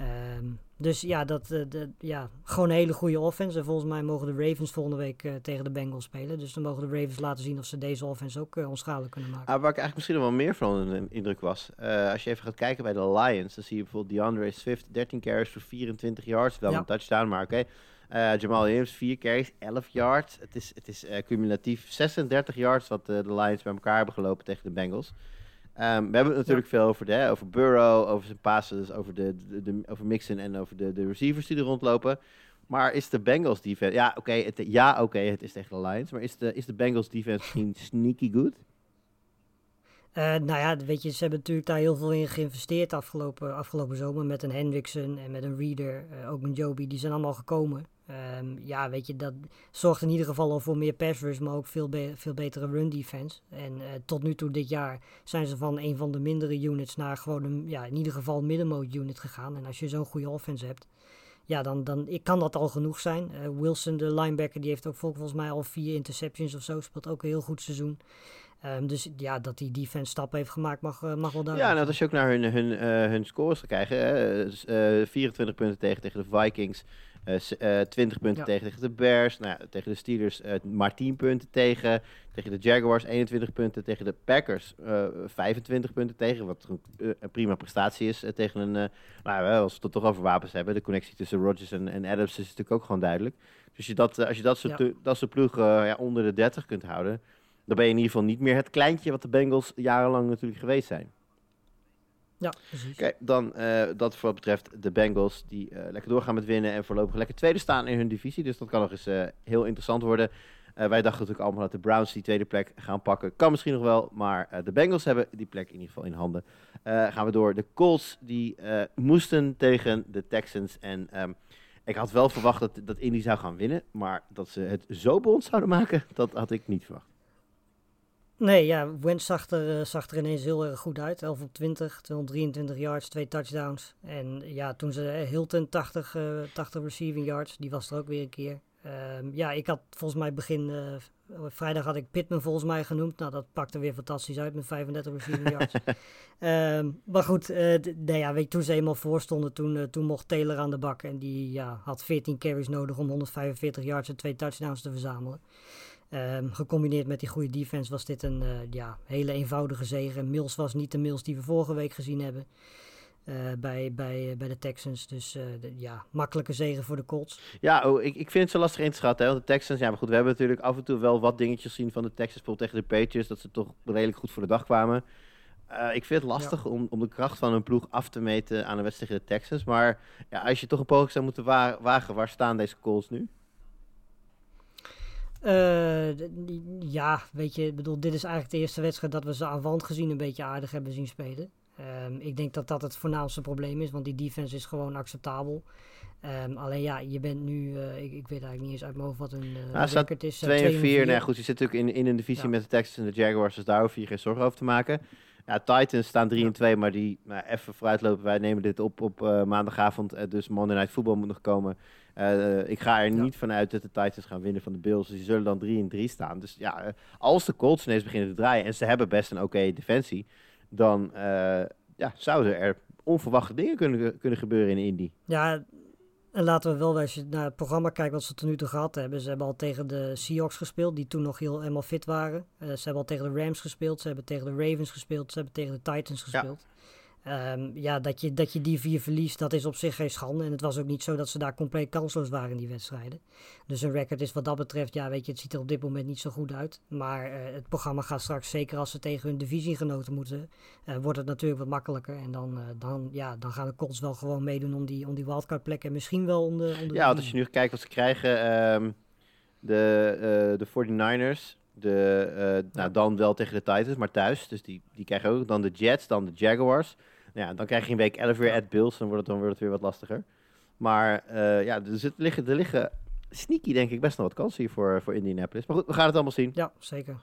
Um, dus ja, dat, uh, de, ja, gewoon een hele goede offense. En volgens mij mogen de Ravens volgende week uh, tegen de Bengals spelen. Dus dan mogen de Ravens laten zien of ze deze offense ook uh, onschadelijk kunnen maken. Ah, waar ik eigenlijk misschien nog wel meer van een indruk was. als je even gaat kijken bij de Lions, dan zie je bijvoorbeeld DeAndre Swift, 13 carries voor 24 yards. Wel ja. een touchdown, maar oké. Okay. Jamal Williams, 4 carries, 11 yards. Het is, het is cumulatief 36 yards wat de Lions bij elkaar hebben gelopen tegen de Bengals. Um, we hebben het natuurlijk veel over, de, over Burrow, over zijn passes, over, de, de, de, over Mixon en over de, de receivers die er rondlopen. Maar is de Bengals defense... Ja, oké, okay, het, ja, oké, het is tegen de Lions. Maar is de, is de Bengals defense misschien sneaky good? Uh, nou ja, weet je, ze hebben natuurlijk daar heel veel in geïnvesteerd afgelopen, afgelopen zomer. Met een Hendrickson en met een Reader, uh, ook met Joby. Die zijn allemaal gekomen. Um, ja, weet je, dat zorgt in ieder geval al voor meer pass rush, maar ook veel, be veel betere run defense. En uh, tot nu toe dit jaar zijn ze van een van de mindere units naar gewoon een, ja, in ieder geval middenmode unit gegaan. En als je zo'n goede offense hebt, ja, dan, dan ik kan dat al genoeg zijn. Uh, Wilson, de linebacker, die heeft ook volgens mij al vier interceptions of zo, speelt ook een heel goed seizoen. Um, dus ja, dat die defense stappen heeft gemaakt mag, uh, mag wel duidelijk Ja, nou, als je ook naar hun, hun, uh, hun scores gaat kijken. Hè, 24 punten tegen, tegen de Vikings. Uh, uh, 20 punten ja. tegen, tegen de Bears. Nou ja, tegen de Steelers uh, maar 10 punten tegen. Tegen de Jaguars 21 punten. Tegen de Packers 25 punten tegen. Wat een, prima prestatie is tegen een... nou, als we het toch over wapens hebben. De connectie tussen Rodgers en, en Adams is natuurlijk ook gewoon duidelijk. Dus je dat, als je dat soort, ja. dat soort ploegen ja, onder de 30 kunt houden... dan ben je in ieder geval niet meer het kleintje wat de Bengals jarenlang natuurlijk geweest zijn. Ja, precies. Oké, dan uh, dat voor wat betreft de Bengals die uh, lekker doorgaan met winnen en voorlopig lekker tweede staan in hun divisie. Dus dat kan nog eens uh, heel interessant worden. wij dachten natuurlijk allemaal dat de Browns die tweede plek gaan pakken. Kan misschien nog wel, maar de Bengals hebben die plek in ieder geval in handen. gaan we door. De Colts die moesten tegen de Texans en... Um, ik had wel verwacht dat, dat Indy zou gaan winnen, maar dat ze het zo bond zouden maken, <laughs> dat had ik niet verwacht. Nee, ja, Wentz zag er, zag er ineens heel erg goed uit. 11 op 20, 223 yards, twee touchdowns. En ja, toen ze uh, Hilton 80, uh, 80 receiving yards, die was er ook weer een keer. Um, ja, ik had volgens mij begin uh, vrijdag had ik Pittman volgens mij genoemd. Nou, dat pakte weer fantastisch uit met 35 receiving yards. um, <laughs> maar goed, uh, nee, ja, weet je, toen ze eenmaal voor stonden, toen, uh, toen mocht Taylor aan de bak. En die ja, had 14 carries nodig om 145 yards en twee touchdowns te verzamelen. Um, gecombineerd met die goede defense was dit een uh, ja, hele eenvoudige zege. Mills was niet de Mills die we vorige week gezien hebben uh, bij, bij, bij de Texans. Dus uh, de, ja, makkelijke zegen voor de Colts. Ja, oh, ik, ik vind het zo lastig in te schatten. Hè? Want de Texans, ja, maar goed, we hebben natuurlijk af en toe wel wat dingetjes zien van de Texans. Bijvoorbeeld tegen de Patriots, dat ze toch redelijk goed voor de dag kwamen. ik vind het lastig ja. om, om de kracht van een ploeg af te meten aan een wedstrijd tegen de Texans. Maar ja, als je toch een poging zou moeten wa wagen, waar staan deze Colts nu? Uh, ja, weet je, bedoel, dit is eigenlijk de eerste wedstrijd dat we ze aan wand gezien een beetje aardig hebben zien spelen. Um, ik denk dat dat het voornaamste probleem is, want die defense is gewoon acceptabel. Um, alleen ja, je bent nu, uh, ik, ik, weet eigenlijk niet eens uit mijn hoofd wat een uh, nou, record is. 2 en 4, nou goed, je zit natuurlijk in, in een divisie ja. met de Texans en de Jaguars, dus daar hoef je geen zorgen over te maken. Ja, Titans staan 3 en 2, maar die, nou, even vooruitlopen, wij nemen dit op op uh, maandagavond, dus Monday Night Football moet nog komen. Uh, ik ga er ja. niet vanuit dat de Titans gaan winnen van de Bills. Dus die zullen dan 3 en 3 staan. Dus ja, als de Colts ineens beginnen te draaien en ze hebben best een oké okay defensie, dan ja, zouden er onverwachte dingen kunnen, kunnen gebeuren in Indy. Ja, en laten we wel, als je naar het programma kijkt wat ze tot nu toe gehad hebben. Ze hebben al tegen de Seahawks gespeeld, die toen nog heel helemaal fit waren. ze hebben al tegen de Rams gespeeld, ze hebben tegen de Ravens gespeeld, ze hebben tegen de Titans gespeeld. Ja. Um, ja, dat je, dat je die vier verliest, dat is op zich geen schande. En het was ook niet zo dat ze daar compleet kansloos waren in die wedstrijden. Dus een record is wat dat betreft, ja, weet je, het ziet er op dit moment niet zo goed uit. Maar uh, het programma gaat straks, zeker als ze tegen hun divisiegenoten moeten, uh, wordt het natuurlijk wat makkelijker. En dan, uh, dan, ja, dan gaan de Colts wel gewoon meedoen om die, om die wildcard plek en misschien wel om de... Om de ja, want als je nu kijkt wat ze krijgen, um, de, de 49ers, de, nou, dan wel tegen de Titans, maar thuis. Dus die, die krijgen ook dan de Jets, dan de Jaguars. Nou ja, dan krijg je een week 11 weer at Bills. Dan wordt het, dan wordt het weer wat lastiger. Maar uh, ja, er, zit, liggen, er liggen sneaky denk ik best nog wat kansen hier voor, voor Indianapolis. Maar goed, we gaan het allemaal zien. Ja, zeker.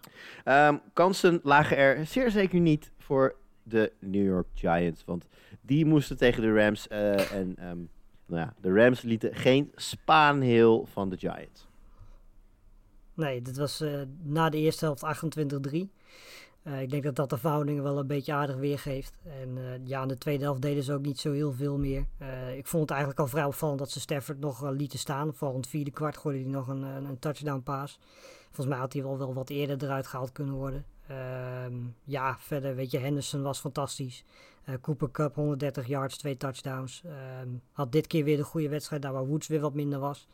Um, kansen lagen er zeer zeker niet voor de New York Giants. Want die moesten tegen de Rams. Uh, en um, nou ja, de Rams lieten geen spaanheel van de Giants. Nee, dit was uh, na de eerste helft 28-3. Uh, ik denk dat dat de verhoudingen wel een beetje aardig weergeeft. En uh, ja, in de tweede helft deden ze ook niet zo heel veel meer. Uh, ik vond het eigenlijk al vrij opvallend dat ze Stafford nog lieten staan. Vooral in het vierde kwart gooide hij nog een, een, touchdown paas. Volgens mij had hij wel, wel wat eerder eruit gehaald kunnen worden. Ehm, ja, verder weet je, Henderson was fantastisch. Cooper Cup 130 yards, twee touchdowns. Ehm, had dit keer weer de goede wedstrijd, daar waar Woods weer wat minder was.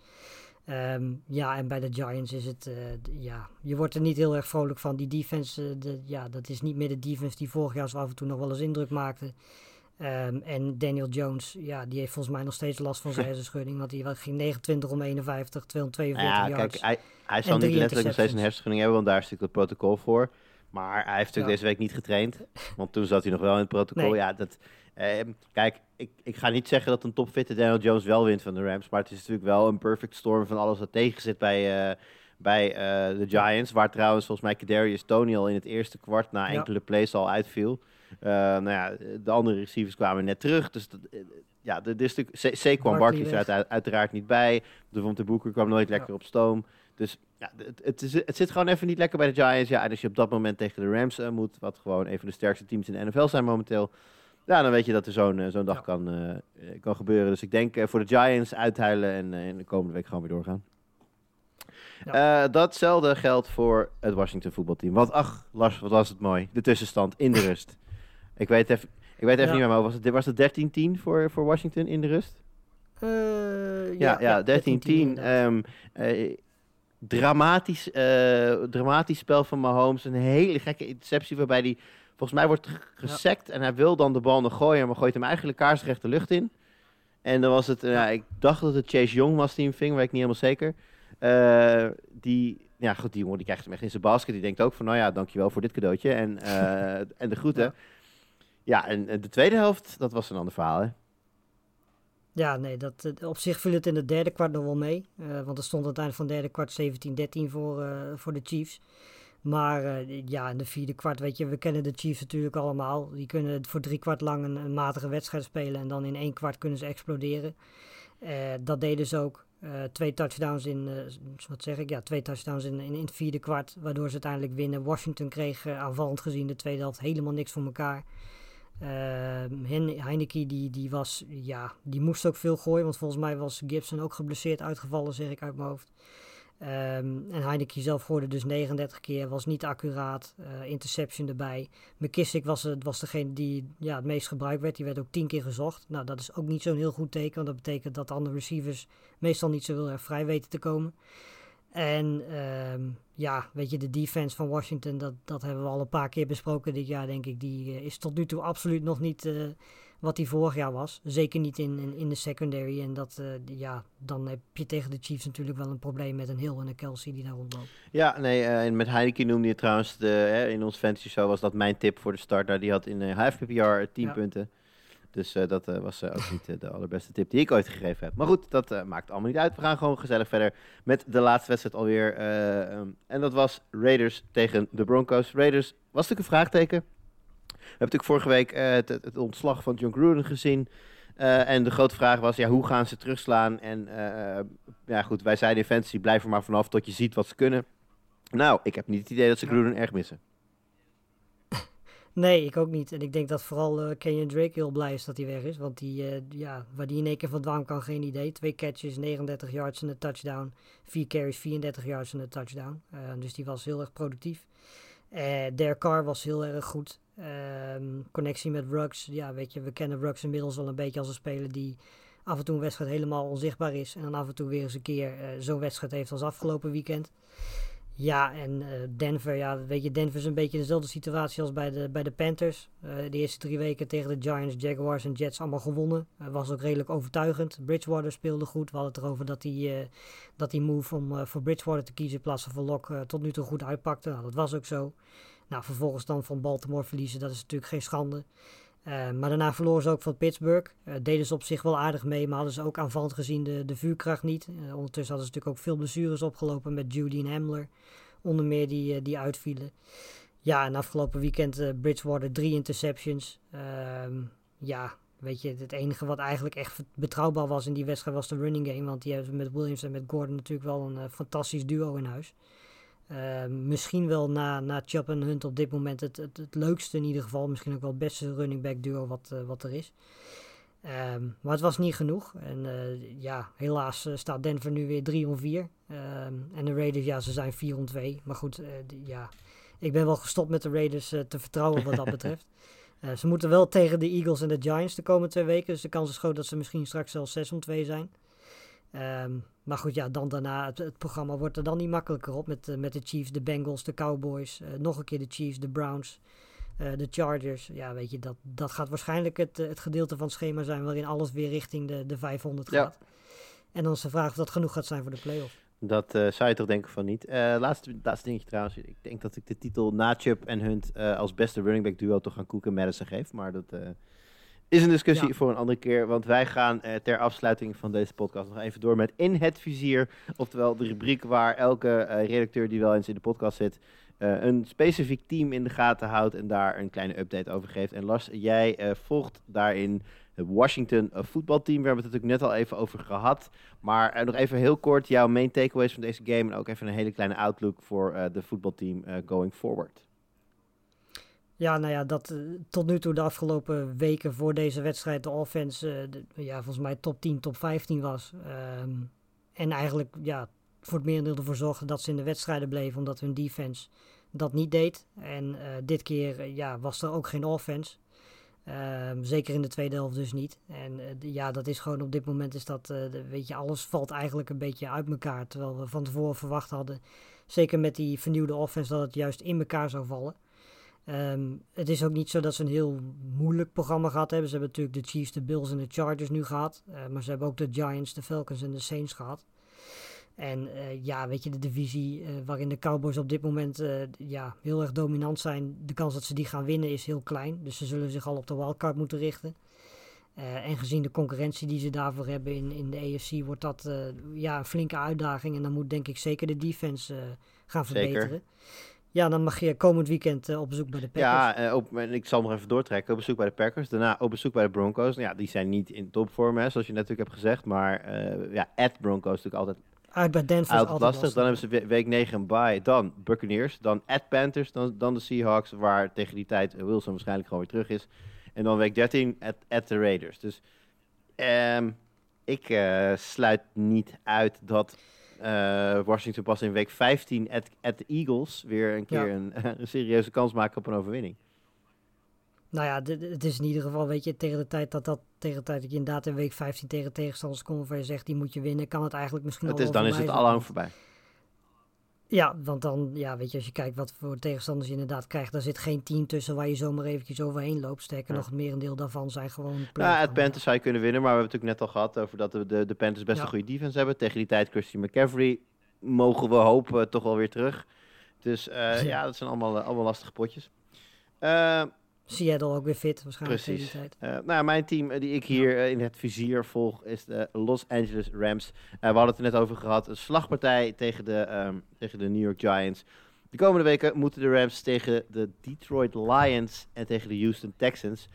Um, ja, en bij de Giants is het, uh, ja, je wordt er niet heel erg vrolijk van. Die defense, uh, de, ja, dat is niet meer de defense die vorig jaar zo af en toe nog wel eens indruk maakte. Um, en Daniel Jones, ja, die heeft volgens mij nog steeds last van zijn <laughs> hersenschudding. Want die ging 29 om 51, 242 ja, yards. Kijk, hij, hij zal niet letterlijk nog steeds een hersenschudding hebben, want daar is natuurlijk het protocol voor. Maar hij heeft natuurlijk ja. deze week niet getraind. Want toen zat hij nog wel in het protocol. Nee. Ja, dat, eh, kijk, ik, ik ga niet zeggen dat een topfitte Daniel Jones wel wint van de Rams. Maar het is natuurlijk wel een perfect storm van alles wat tegen zit bij, uh, bij uh, de Giants. Waar trouwens volgens mij Kadarius Tony al in het eerste kwart na enkele ja. plays al uitviel. Uh, nou ja, de andere receivers kwamen net terug. Dus dat, ja, dit is natuurlijk... Kwam Barkley er uit, uiteraard niet bij. De Von de Boeker kwam nooit lekker ja. op stoom. Dus ja, het, het, is, het zit gewoon even niet lekker bij de Giants. Ja, en als je op dat moment tegen de Rams moet, wat gewoon een van de sterkste teams in de NFL zijn momenteel, ja, dan weet je dat er zo'n uh, zo'n dag ja. kan, uh, kan gebeuren. Dus ik denk voor de Giants uithuilen en in de komende week gewoon weer doorgaan. Ja. datzelfde geldt voor het Washington voetbalteam. Want ach, Lars, wat was het mooi. De tussenstand in de rust. ik weet even, ik weet even ja. niet meer, maar was het, was het 13-10 voor, voor Washington in de rust? ja, ja, 13-10. Um, dramatisch, dramatisch spel van Mahomes. Een hele gekke interceptie waarbij die Volgens mij wordt gesekt ja. en hij wil dan de bal nog gooien, maar gooit hem eigenlijk kaarsrecht de lucht in. En dan was het, uh, ja, ik dacht dat het Chase Young was die hem ving, weet ik niet helemaal zeker. Uh, die, ja goed, die jongen die krijgt hem echt in zijn basket. Die denkt ook van, nou ja, dankjewel voor dit cadeautje en, uh, <laughs> en de groeten. Ja. ja, en de tweede helft, dat was een ander verhaal, hè? Ja, nee, dat, op zich viel het in de derde kwart nog wel mee. want er stond aan het einde van de derde kwart 17-13 voor, voor de Chiefs. Maar uh, ja, in de vierde kwart, weet je, we kennen de Chiefs natuurlijk allemaal. Die kunnen voor drie kwart lang een, matige wedstrijd spelen en dan in één kwart kunnen ze exploderen. Uh, dat deden ze ook. Uh, twee touchdowns in, wat zeg ik, ja, twee touchdowns in, in, in, het vierde kwart, waardoor ze uiteindelijk winnen. Washington kreeg aanvallend gezien de tweede helft helemaal niks voor elkaar. Heineke die, die was, ja, die moest ook veel gooien, want volgens mij was Gibson ook geblesseerd uitgevallen, zeg ik uit mijn hoofd. Um, en Heineken zelf gooide dus 39 keer, was niet accuraat, uh, interception erbij. McKissick was, was degene die ja, het meest gebruikt werd, die werd ook 10 keer gezocht. Nou, dat is ook niet zo'n heel goed teken, want dat betekent dat de andere receivers meestal niet zo heel erg vrij weten te komen. En um, ja, weet je, de defense van Washington, dat, dat hebben we al een paar keer besproken dit jaar, denk ik. Die uh, is tot nu toe absoluut nog niet uh, wat hij vorig jaar was. Zeker niet in, in, in de secondary. En dat, eh, ja, dan heb je tegen de Chiefs natuurlijk wel een probleem met een Hill en een Kelsey die daar rondlopen. Ja, nee, eh, en met Heineken noemde je trouwens, de, hè, in ons fantasy show was dat mijn tip voor de start. Nou, die had in uh, half PPR 10 Ja. punten. Dus dat was ook niet de allerbeste tip die ik ooit gegeven heb. Maar goed, dat maakt allemaal niet uit. We gaan gewoon gezellig verder met de laatste wedstrijd alweer. eh, ehm, en dat was Raiders tegen de Broncos. Raiders was natuurlijk een vraagteken. Natuurlijk vorige week eh, het, het ontslag van John Gruden gezien. Eh, en de grote vraag was, ja, hoe gaan ze terugslaan? En eh, ja, goed, wij zeiden in fantasy, blijf er maar vanaf tot je ziet wat ze kunnen. Nou, ik heb niet het idee dat ze Gruden erg missen. Nee, ik ook niet. En ik denk dat vooral eh Kenyon Drake heel blij is dat hij weg is. Want die, ja, waar die in één keer vandaan kan, geen idee. Twee catches, 39 yards en een touchdown. Vier carries, 34 yards en een touchdown. Dus die was heel erg productief. Eh Derek Carr was heel erg goed. Ehm, connectie met Ruggs. Ja, weet je, we kennen Ruggs inmiddels wel een beetje als een speler die af en toe een wedstrijd helemaal onzichtbaar is. En dan af en toe weer eens een keer eh, zo'n wedstrijd heeft als afgelopen weekend. Ja, en eh, Denver, ja, weet je, Denver is een beetje dezelfde situatie als bij de, bij de Panthers. Eh, de eerste drie weken tegen de Giants, Jaguars en Jets allemaal gewonnen. Was ook redelijk overtuigend. Bridgewater speelde goed. We hadden het erover dat die, dat die move om voor Bridgewater te kiezen in plaats van voor Lok tot nu toe goed uitpakte. Nou, dat was ook zo. Nou, vervolgens dan van Baltimore verliezen, dat is natuurlijk geen schande. Uh, maar daarna verloren ze ook van Pittsburgh. Uh, deden ze op zich wel aardig mee, maar hadden ze ook aanvallend gezien de, de vuurkracht niet. Uh, ondertussen hadden ze natuurlijk ook veel blessures opgelopen met Judy en Hamler. Onder meer die, die uitvielen. Ja, en afgelopen weekend Bridgewater drie interceptions. ja, weet je, het enige wat eigenlijk echt betrouwbaar was in die wedstrijd was de running game. Want die hebben met Williams en met Gordon natuurlijk wel een fantastisch duo in huis. Uh, misschien wel na, na Chubb en Hunt op dit moment het, het, het, leukste in ieder geval. Misschien ook wel het beste running back duo wat, uh, wat er is. Um, maar het was niet genoeg. En uh, ja, helaas uh, staat Denver nu weer 3 om 4. Um, en de Raiders, ja, ze zijn 4 om 2. Maar goed, ja, ik ben wel gestopt met de Raiders te vertrouwen wat dat <laughs> betreft. ze moeten wel tegen de Eagles en de Giants de komende twee weken. Dus de kans is groot dat ze misschien straks zelfs 6 om 2 zijn. Um, maar goed, ja, dan daarna, het, het, programma wordt er dan niet makkelijker op met, uh, met de Chiefs, de Bengals, de Cowboys, uh, nog een keer de Chiefs, de Browns, uh, de Chargers. Ja, weet je, dat, dat gaat waarschijnlijk het, het gedeelte van het schema zijn waarin alles weer richting de, de 500 gaat. Ja. En dan is de vraag of dat genoeg gaat zijn voor de playoff. Dat zou je toch denken van niet. laatste, laatste dingetje trouwens. Ik denk dat ik de titel na Chubb en Hunt als beste running back duo toch aan Cook en Madison geef. Maar dat is een discussie ja. voor een andere keer. Want wij gaan eh, ter afsluiting van deze podcast nog even door met In het Vizier. Oftewel de rubriek waar elke eh, redacteur die wel eens in de podcast zit... Uh, een specifiek team in de gaten houdt en daar een kleine update over geeft. En Lars, jij eh, volgt daarin het Washington eh, voetbalteam. We hebben het natuurlijk net al even over gehad. Maar eh, nog even heel kort jouw main takeaways van deze game. En ook even een hele kleine outlook voor eh, de voetbalteam going forward. Ja, nou ja, dat uh, tot nu toe de afgelopen weken voor deze wedstrijd de offense, de, ja, volgens mij top 10, top 15 was. Um, en eigenlijk, ja, voor het merendeel ervoor zorgde dat ze in de wedstrijden bleven, omdat hun defense dat niet deed. En uh, dit keer, ja, was er ook geen offense. Um, zeker in de tweede helft dus niet. En ja, dat is gewoon op dit moment is dat, weet je, alles valt eigenlijk een beetje uit elkaar. Terwijl we van tevoren verwacht hadden, zeker met die vernieuwde offense, dat het juist in elkaar zou vallen. Um, het is ook niet zo dat ze een heel moeilijk programma gehad hebben. Ze hebben natuurlijk de Chiefs, de Bills en de Chargers nu gehad. Uh, maar ze hebben ook de Giants, de Falcons en de Saints gehad. En uh, ja, weet je, de divisie uh, waarin de Cowboys op dit moment ja, heel erg dominant zijn. De kans dat ze die gaan winnen is heel klein. Dus ze zullen zich al op de wildcard moeten richten. en gezien de concurrentie die ze daarvoor hebben in, in de AFC, wordt dat ja, een flinke uitdaging. En dan moet denk ik zeker de defense gaan verbeteren. Zeker. Ja, dan mag je komend weekend uh, op bezoek bij de Packers. Ja, op, en ik zal nog even doortrekken. Op bezoek bij de Packers. Daarna op bezoek bij de Broncos. Nou, ja, die zijn niet in topvorm, hè, zoals je natuurlijk hebt gezegd. Maar uh, ja, at Broncos natuurlijk altijd... Uit bij Denver altijd, altijd lastig. Dan hebben ze week 9 een bye. Dan Buccaneers. Dan at Panthers. Dan, dan de Seahawks, waar tegen die tijd Wilson waarschijnlijk gewoon weer terug is. En dan week 13 at, at de Raiders. Dus um, ik uh, sluit niet uit dat uh, Washington pas in week 15 at, at the Eagles weer een keer ja. een, <laughs> een, serieuze kans maken op een overwinning. Nou ja, het is in ieder geval, weet je, tegen de tijd dat dat tegen de tijd dat je inderdaad in week 15 tegen tegenstanders komt waar je zegt die moet je winnen, kan het eigenlijk misschien het al is, Dan is het al lang voorbij. Ja, want dan, ja, weet je, als je kijkt wat voor tegenstanders je inderdaad krijgt, daar zit geen team tussen waar je zomaar eventjes overheen loopt. Sterker nog, het merendeel daarvan zijn gewoon playoff het Panthers zou je kunnen winnen, maar we hebben het natuurlijk net al gehad over dat de, de, de Panthers best Ja. een goede defense hebben. Tegen die tijd Christian McCaffrey mogen we hopen toch wel weer terug. Dus eh, <laughs> ja. Ja. dat zijn allemaal, eh, allemaal lastige potjes. Eh, Seattle ook weer fit, waarschijnlijk Precies. tijd. Eh, nou, ja, mijn team eh, die ik hier eh, in het vizier volg is de Los Angeles Rams. We hadden het er net over gehad. Een slagpartij tegen de, ehm, tegen de New York Giants. De komende weken moeten de Rams tegen de Detroit Lions en tegen de Houston Texans.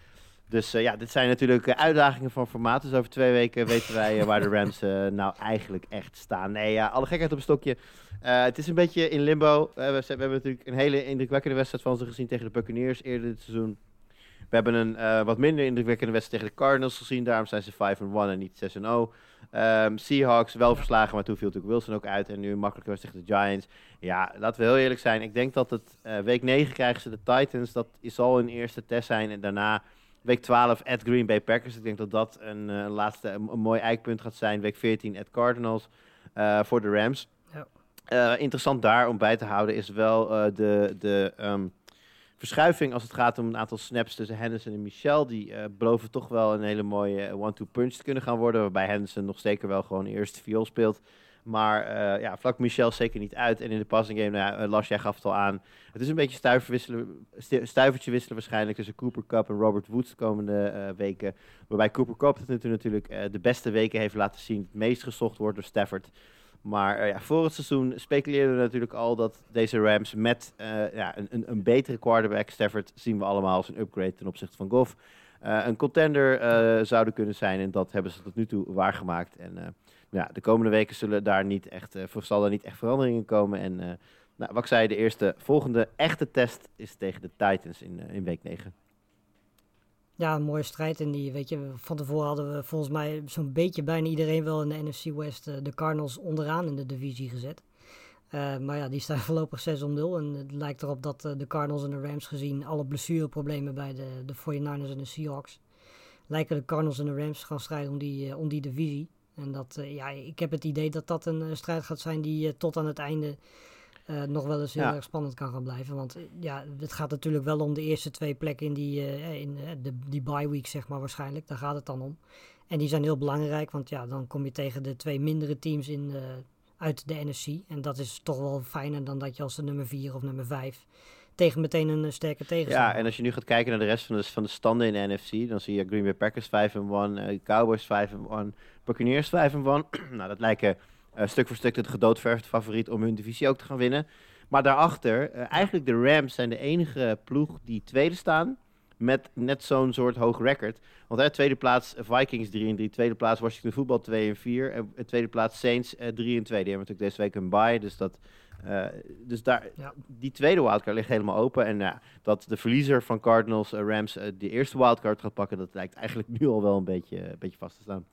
Dus eh, ja, dit zijn natuurlijk eh, uitdagingen van formaat. Dus over twee weken <laughs> weten wij eh, waar de Rams nou eigenlijk echt staan. Nee, ja, alle gekheid op een stokje. Het is een beetje in limbo. We, hebben natuurlijk een hele indrukwekkende wedstrijd van ze gezien tegen de Buccaneers eerder dit seizoen. We hebben een wat minder indrukwekkende wedstrijd tegen de Cardinals gezien. Daarom zijn ze 5-1 en niet 6-0. Ehm, Seahawks wel verslagen, maar toen viel natuurlijk Wilson ook uit. En nu een makkelijke wedstrijd tegen de Giants. Ja, laten we heel eerlijk zijn. Ik denk dat het week 9 krijgen ze de Titans. Dat zal hun eerste test zijn. En daarna week 12 at Green Bay Packers. Ik denk dat dat een eh, laatste een, een mooi eikpunt gaat zijn. Week 14 at Cardinals eh, voor de Rams. Ja. Eh, interessant daar om bij te houden is wel de, de ehm, verschuiving als het gaat om een aantal snaps tussen Henderson en Michel. Die eh, beloven toch wel een hele mooie one-two punch te kunnen gaan worden. Waarbij Henderson nog zeker wel gewoon eerste viool speelt. Maar eh, ja, vlak Michel zeker niet uit. En in de passing game, nou ja, eh, jij gaf het al aan. Het is een beetje wisselen, stu- stuivertje wisselen waarschijnlijk tussen Cooper Cup en Robert Woods de komende eh, weken. Waarbij Cooper Cup het natuurlijk, de beste weken heeft laten zien. Het meest gezocht wordt door Stafford. Maar ja, voor het seizoen speculeerden we natuurlijk al dat deze Rams met ja, een, een, een betere quarterback, Stafford, zien we allemaal als een upgrade ten opzichte van Goff. een contender zouden kunnen zijn en dat hebben ze tot nu toe waargemaakt. En ja, de komende weken zullen daar niet echt, eh, zal daar niet echt veranderingen komen. En eh, nou, wat ik zei, de eerste volgende echte test is tegen de Titans in, eh, in week 9. Ja, een mooie strijd. En die, weet je, van tevoren hadden we volgens mij zo'n beetje bijna iedereen wel in de NFC West de Cardinals onderaan in de divisie gezet. Maar ja, die staan <laughs> voorlopig 6 om 0. En het lijkt erop dat de Cardinals en de Rams gezien alle blessureproblemen bij de, de 49ers en de Seahawks. Lijken de Cardinals en de Rams gaan strijden om die, om die divisie. En dat, eh, ja, ik heb het idee dat dat een eh, strijd gaat zijn die eh, tot aan het einde nog wel eens heel Ja. erg spannend kan gaan blijven. Want ja, het gaat natuurlijk wel om de eerste twee plekken in die, eh, in de, die bye week, zeg maar waarschijnlijk. Daar gaat het dan om. En die zijn heel belangrijk, want ja, dan kom je tegen de twee mindere teams in, uit de NFC. En dat is toch wel fijner dan dat je als de nummer 4 of nummer 5 tegen meteen een sterke tegenstander. Ja, en als je nu gaat kijken naar de rest van de, van de standen in de NFC, dan zie je Green Bay Packers 5-1, eh, Cowboys 5-1, Buccaneers 5-1. <clears throat> nou, dat lijken eh, stuk voor stuk de gedoodverfde favoriet om hun divisie ook te gaan winnen. Maar daarachter, eh, eigenlijk de Rams zijn de enige ploeg die tweede staan met net zo'n soort hoog record. Want hè, tweede plaats eh, Vikings 3 en 3, tweede plaats Washington Voetbal 2 en 4 en tweede plaats Saints eh, 3 en 2. Die hebben natuurlijk deze week een bye, dus dat... dus daar, Ja. die tweede wildcard ligt helemaal open. En ja, dat de verliezer van Cardinals, Rams, de eerste wildcard gaat pakken, dat lijkt eigenlijk nu al wel een beetje, een beetje vast te staan.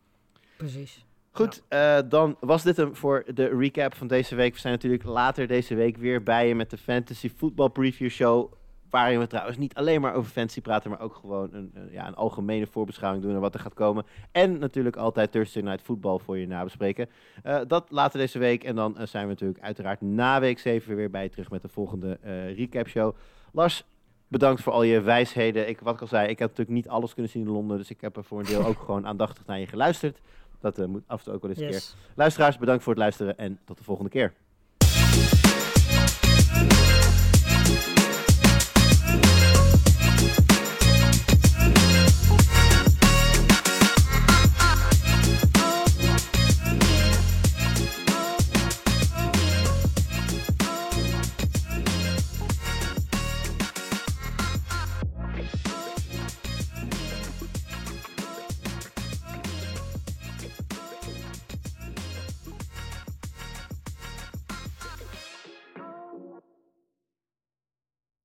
Precies. Goed, eh, dan was dit hem voor de recap van deze week. We zijn natuurlijk later deze week weer bij je met de Fantasy Football Preview Show. Waarin we trouwens niet alleen maar over fantasy praten, maar ook gewoon een, een- ja, een algemene voorbeschouwing doen naar wat er gaat komen. En natuurlijk altijd Thursday Night Football voor je nabespreken. Eh, dat later deze week. En dan eh, zijn we natuurlijk uiteraard na week 7 weer bij je terug met de volgende recap show. Lars, bedankt voor al je wijsheden. Ik, wat ik al zei, ik heb natuurlijk niet alles kunnen zien in Londen. Dus ik heb er voor een deel <laughs> ook gewoon aandachtig naar je geluisterd. Dat eh, moet af en toe ook wel eens een keer. Luisteraars, bedankt voor het luisteren en tot de volgende keer.